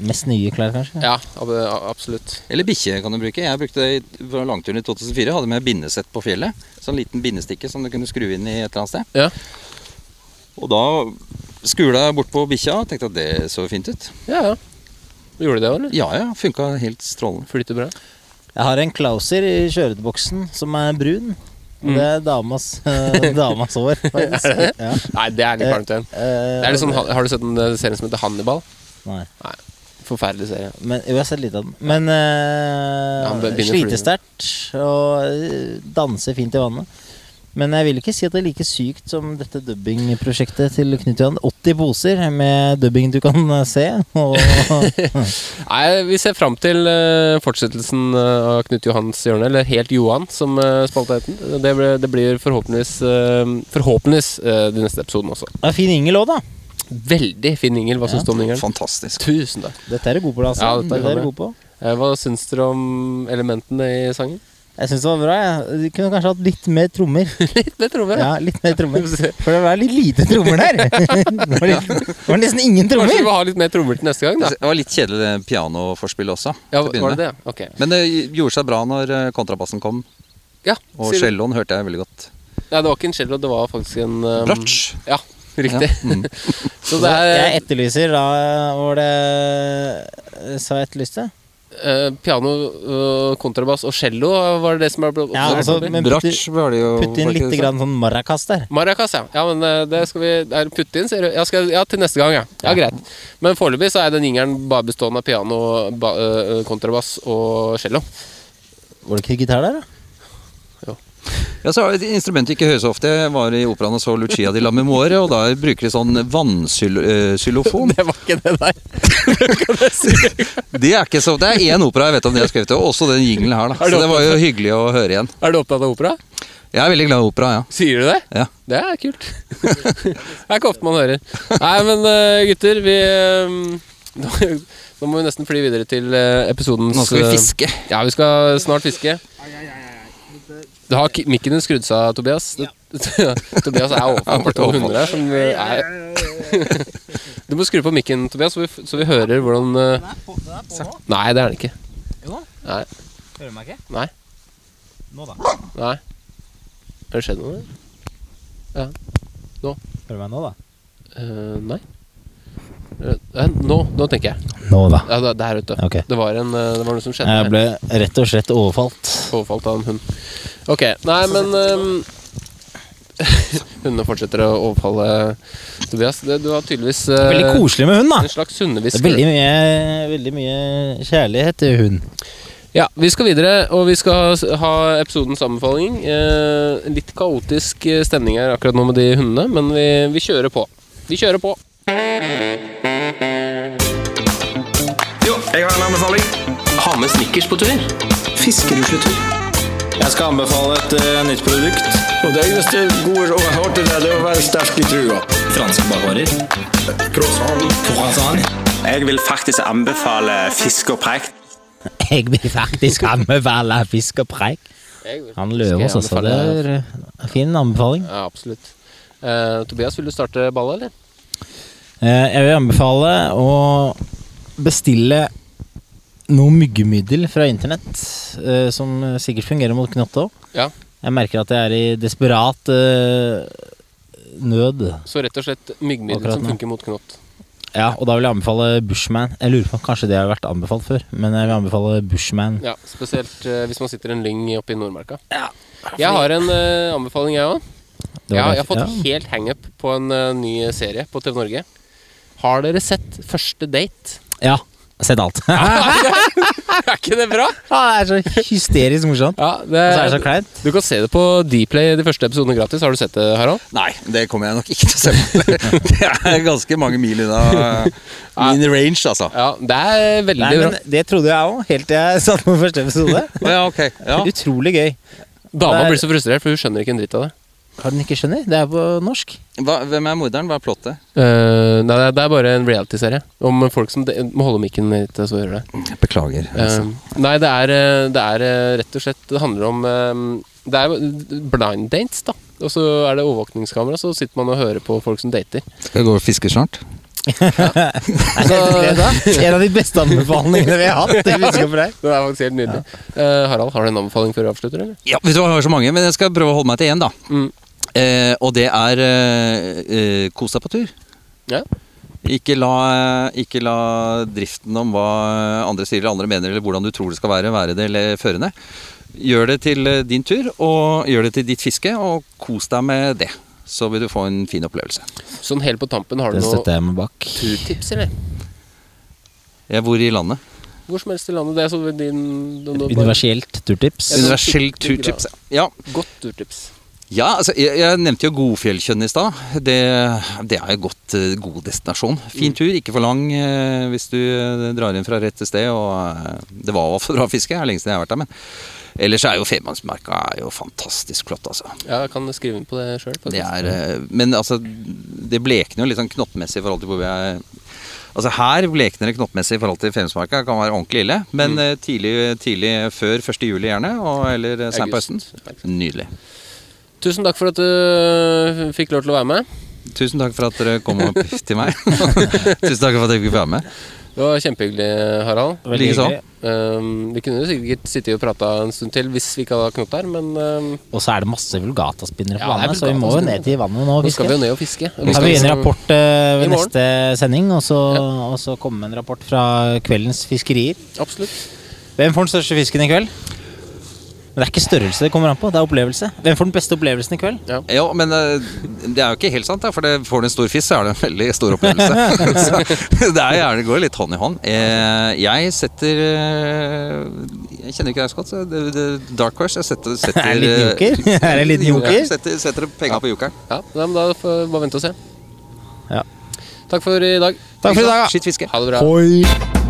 Mest nye klær, kanskje. Ja, ab absolutt. Eller bikkje kan du bruke. Jeg brukte det på langturen i 2004. Hadde med bindesett på fjellet. Sånn liten bindestikke som du kunne skru inn i et eller annet sted. Ja. Og da skula bort på bikkja. og Tenkte at det så fint ut. Ja, ja. Gjorde det det òg, eller? Ja ja, funka helt strålende. Flyter bra. Jeg har en Klauser i kjøretboksen som er brun. Og det er damas, eh, damas hår, faktisk. Ja. Nei, det er litt varmt igjen. Eh, Det er sånn, har du sett en serie serien som heter Hannibal? Nei. Forferdelig serie. Men, jo, jeg har sett litt av den. Men uh, Ja, han sliter sterkt og eh, danser fint i vannet. Men jeg vil ikke si at det er like sykt som dette dubbingprosjektet til Knut Johan. 80 poser med dubbing du kan eh, se. Nei, Vi ser fram til eh, fortsettelsen eh, av Knut Johans hjørne, eller Helt Johan, som spalta het. Det, blir- det blir forhåpentligvis eh, Forhåpentligvis eh, de neste episodene også. det er fin Ingel òg, da. Veldig fin Ingel. Hva syns du om Ingelen? Fantastisk. Tusen takk. Dette er du god på, altså. Ja, dette dette er du god på. Eh, Hva syns dere om elementene i sangen? Jeg syns det var bra. Jeg. De kunne kanskje hatt litt mer trommer. Litt, mer trommer? Ja, Ja, litt mer trommer. For det var litt lite trommer der. Det var, litt, det var nesten ingen Kanskje vi trommer. må ha litt mer trommer til neste gang, da. Det var litt kjedelig det pianoforspillet også. Ja, til var det det? Ok. Men det gjorde seg bra når eh, kontrabassen kom. Ja, Og celloen hørte jeg veldig godt. Ja, det var ikke en cello, det var faktisk en um, Bratsj. Ja, riktig. Ja, mm. Så det er Jeg er etterlyser da Var det Sa jeg etterlyste? eh, piano, eh, kontrabass og cello var det det som ble Ja, altså, men Bratsj var det jo putt inn litt grann sånn maracas der. Maracas, ja. ja men eh, det skal vi det er putte inn, sier du? Ja, skal, ja, til neste gang, ja. Ja, Greit. Men foreløpig så er den jingeren bare bestående av piano, ba, eh, kontrabass og cello. Var det ikke gitar der, da? Ja, så er det et instrument vi ikke hører så ofte. Jeg var i operaen og så Lucia di la Memoire, og da bruker de sånn vannxylofon. Det var ikke det der. Det er ikke så Det er én opera jeg vet om de har skrevet, og også den jinglen her, da. Så det var jo hyggelig å høre igjen. Er du opptatt av opera? Jeg er veldig glad i opera, ja. Sier du det? Ja. Det er kult. det er ikke ofte man hører. Nei, men eh, gutter, vi eh, nå, nå må vi nesten fly videre til eh, episodens Nå skal vi eh, fiske. Ja, vi skal snart fiske. Du har mikken din skrudd seg Tobias. Tobias. Tobias er overfor to hunder her som eh, er Du må skru på mikken, Tobias, så vi, så vi hører hvordan nå Nei, det er den ikke. Jo. da. Hører du meg ikke? Nei. Nå, da. Nei. Har det skjedd noe? Ja. Nå. Hører du meg nå, da? Uh, nei. Eh, nå, nå tenker jeg. Nå, da. Ja, det, der ute. Okay. Det, var en, eh, det var noe som skjedde Jeg ble rett og slett overfalt. Overfalt av en hund. Ok, nei, men um, Hundene fortsetter å overfalle Tobias. Det, du har tydeligvis uh, Veldig koselig med hund, da. en slags Det hundehvisker. er veldig mye, veldig mye kjærlighet til hund. Ja, vi skal videre, og vi skal ha episodens anbefaling. Eh, litt kaotisk eh, stemning her akkurat nå med de hundene, men vi, vi kjører på. Vi kjører på. Jeg har en anbefaling. Ha med snickers på tur. Fiskerusletur. Jeg skal anbefale et uh, nytt produkt. Og det eneste gode rådet jeg til der, det er å være sterk i trua. Franske bakvarer. Croissant. Croissant. Jeg vil faktisk anbefale fisk og preik. Jeg vil faktisk anbefale fisk og preik. Han Løvaas også. Det er en fin anbefaling. Ja, absolutt. Uh, Tobias, vil du starte ballet, eller? Uh, Jeg vil anbefale å bestille noe myggemiddel fra internett, uh, som sikkert fungerer mot knott òg. Ja. Jeg merker at jeg er i desperat uh, nød. Så rett og slett myggmiddel som funker mot knott. Ja, og da vil jeg anbefale Bushman. Jeg lurer på om Kanskje det har vært anbefalt før, men jeg vil anbefale Bushman. Ja, Spesielt uh, hvis man sitter en lyng oppe i Nordmarka. Jeg har en anbefaling, jeg òg. Ja, jeg har fått ja. helt hangup på en ny serie på TV Norge. Har dere sett Første date? Ja. Sett alt. er ikke det bra? Ja, det er så hysterisk morsomt. Ja, det, Og så er det så kleint. Du kan se det på Dplay de første episodene gratis. Har du sett det, Harald? Nei, det kommer jeg nok ikke til å se på. Det er ganske mange mil unna min range, altså. Ja, det er veldig Nei, bra. Det trodde jeg òg, helt til jeg satt på første episode. Ja, okay. Ja. Utrolig gøy. Dama blir så frustrert, for hun skjønner ikke en dritt av det. Har den ikke skjønner? Det er på norsk. Hva, hvem er morderen? Hva er plottet? Uh, nei, det er- bare en reality-serie om folk som de, Må holde mikken litt, så hører det. Beklager. altså. Uh, nei, det er, eh, det er eh, rett og slett Det handler om uh, Det er blind dates, da. Og så er det overvåkningskamera, så sitter man og hører på folk som dater. Skal jeg gå og fiske snart? Det da? En av de beste anbefalingene vi har hatt. Det for deg. Det er faktisk helt nydelig. Uh, Harald, har du en anbefaling før vi avslutter, eller? Ja, vet du hva, jeg har så mange, men jeg skal prøve å holde meg til én, da. Mm. Eh, og det er eh, eh, Kos deg på tur. Ja. Ikke la, ikke la driften om hva andre sier eller andre mener, eller hvordan du tror det skal være, være det eller førende. Gjør det til eh, din tur, og gjør det til ditt fiske, og kos deg med det. Så vil du få en fin opplevelse. Sånn helt på tampen, har du noen turtips, eller? Jeg bor i landet. Hvor som helst i landet. Det er sånn din din, din Universelt turtips. Skikkelig turtips. Ja, Godt turtips. Ja, altså, jeg, jeg nevnte jo Godfjellkjønn i stad. Det, det er jo godt, eh, god destinasjon. Fin tur, ikke for lang eh, hvis du eh, drar inn fra rette sted. Og eh, det var for bra fiske, det er lenge siden jeg har vært der. Men ellers er jo Femundsmarka er fantastisk flott, altså. Ja, jeg kan skrive inn på det sjøl. Det men altså, det blekner jo litt sånn knottmessig i forhold til hvor vi er Altså Her blekner det knottmessig i forhold til Femundsmarka. Kan være ordentlig ille. Men mm. tidlig, tidlig før 1. juli gjerne, og, eller seint på høsten. Nydelig. Tusen takk for at du øh, fikk lov til å være med. Tusen takk for at dere kom opp til meg. Tusen takk for at jeg fikk være med. Det var kjempehyggelig, Harald. Veldig Likeså. hyggelig. Um, vi kunne sikkert sittet og prata en stund til hvis vi ikke hadde knott her, men um, Og så er det masse vulgataspinnere på Ja, vannet, så vi må jo ned til vannet nå og fiske. nå skal vi jo ned og fiske. Vi Vi skal skal begynne også- rapport uh, ved neste sending, og så, og så komme med en rapport fra kveldens fiskerier. Absolutt. Hvem får den største fisken i kveld? Men det er ikke størrelse det kommer an på, det er opplevelse. Hvem får den beste opplevelsen i kveld? Ja, men eh, det er jo ikke helt sant, da, for det, får du en stor fisk, så er det en veldig stor opplevelse. så det er gjerne går litt hånd i hånd. Eh, jeg setter eh, Jeg kjenner ikke deg så godt, så det, det, Dark Horse Jeg setter, setter Er det litt joker? Er det litt joker? Ja, setter, setter penga på jokeren. Ja, nei, men Da får vi bare vente og se. Ja. Takk for i dag. Takk for i dag, da. Skitt fiske. Ha det bra. Hoi!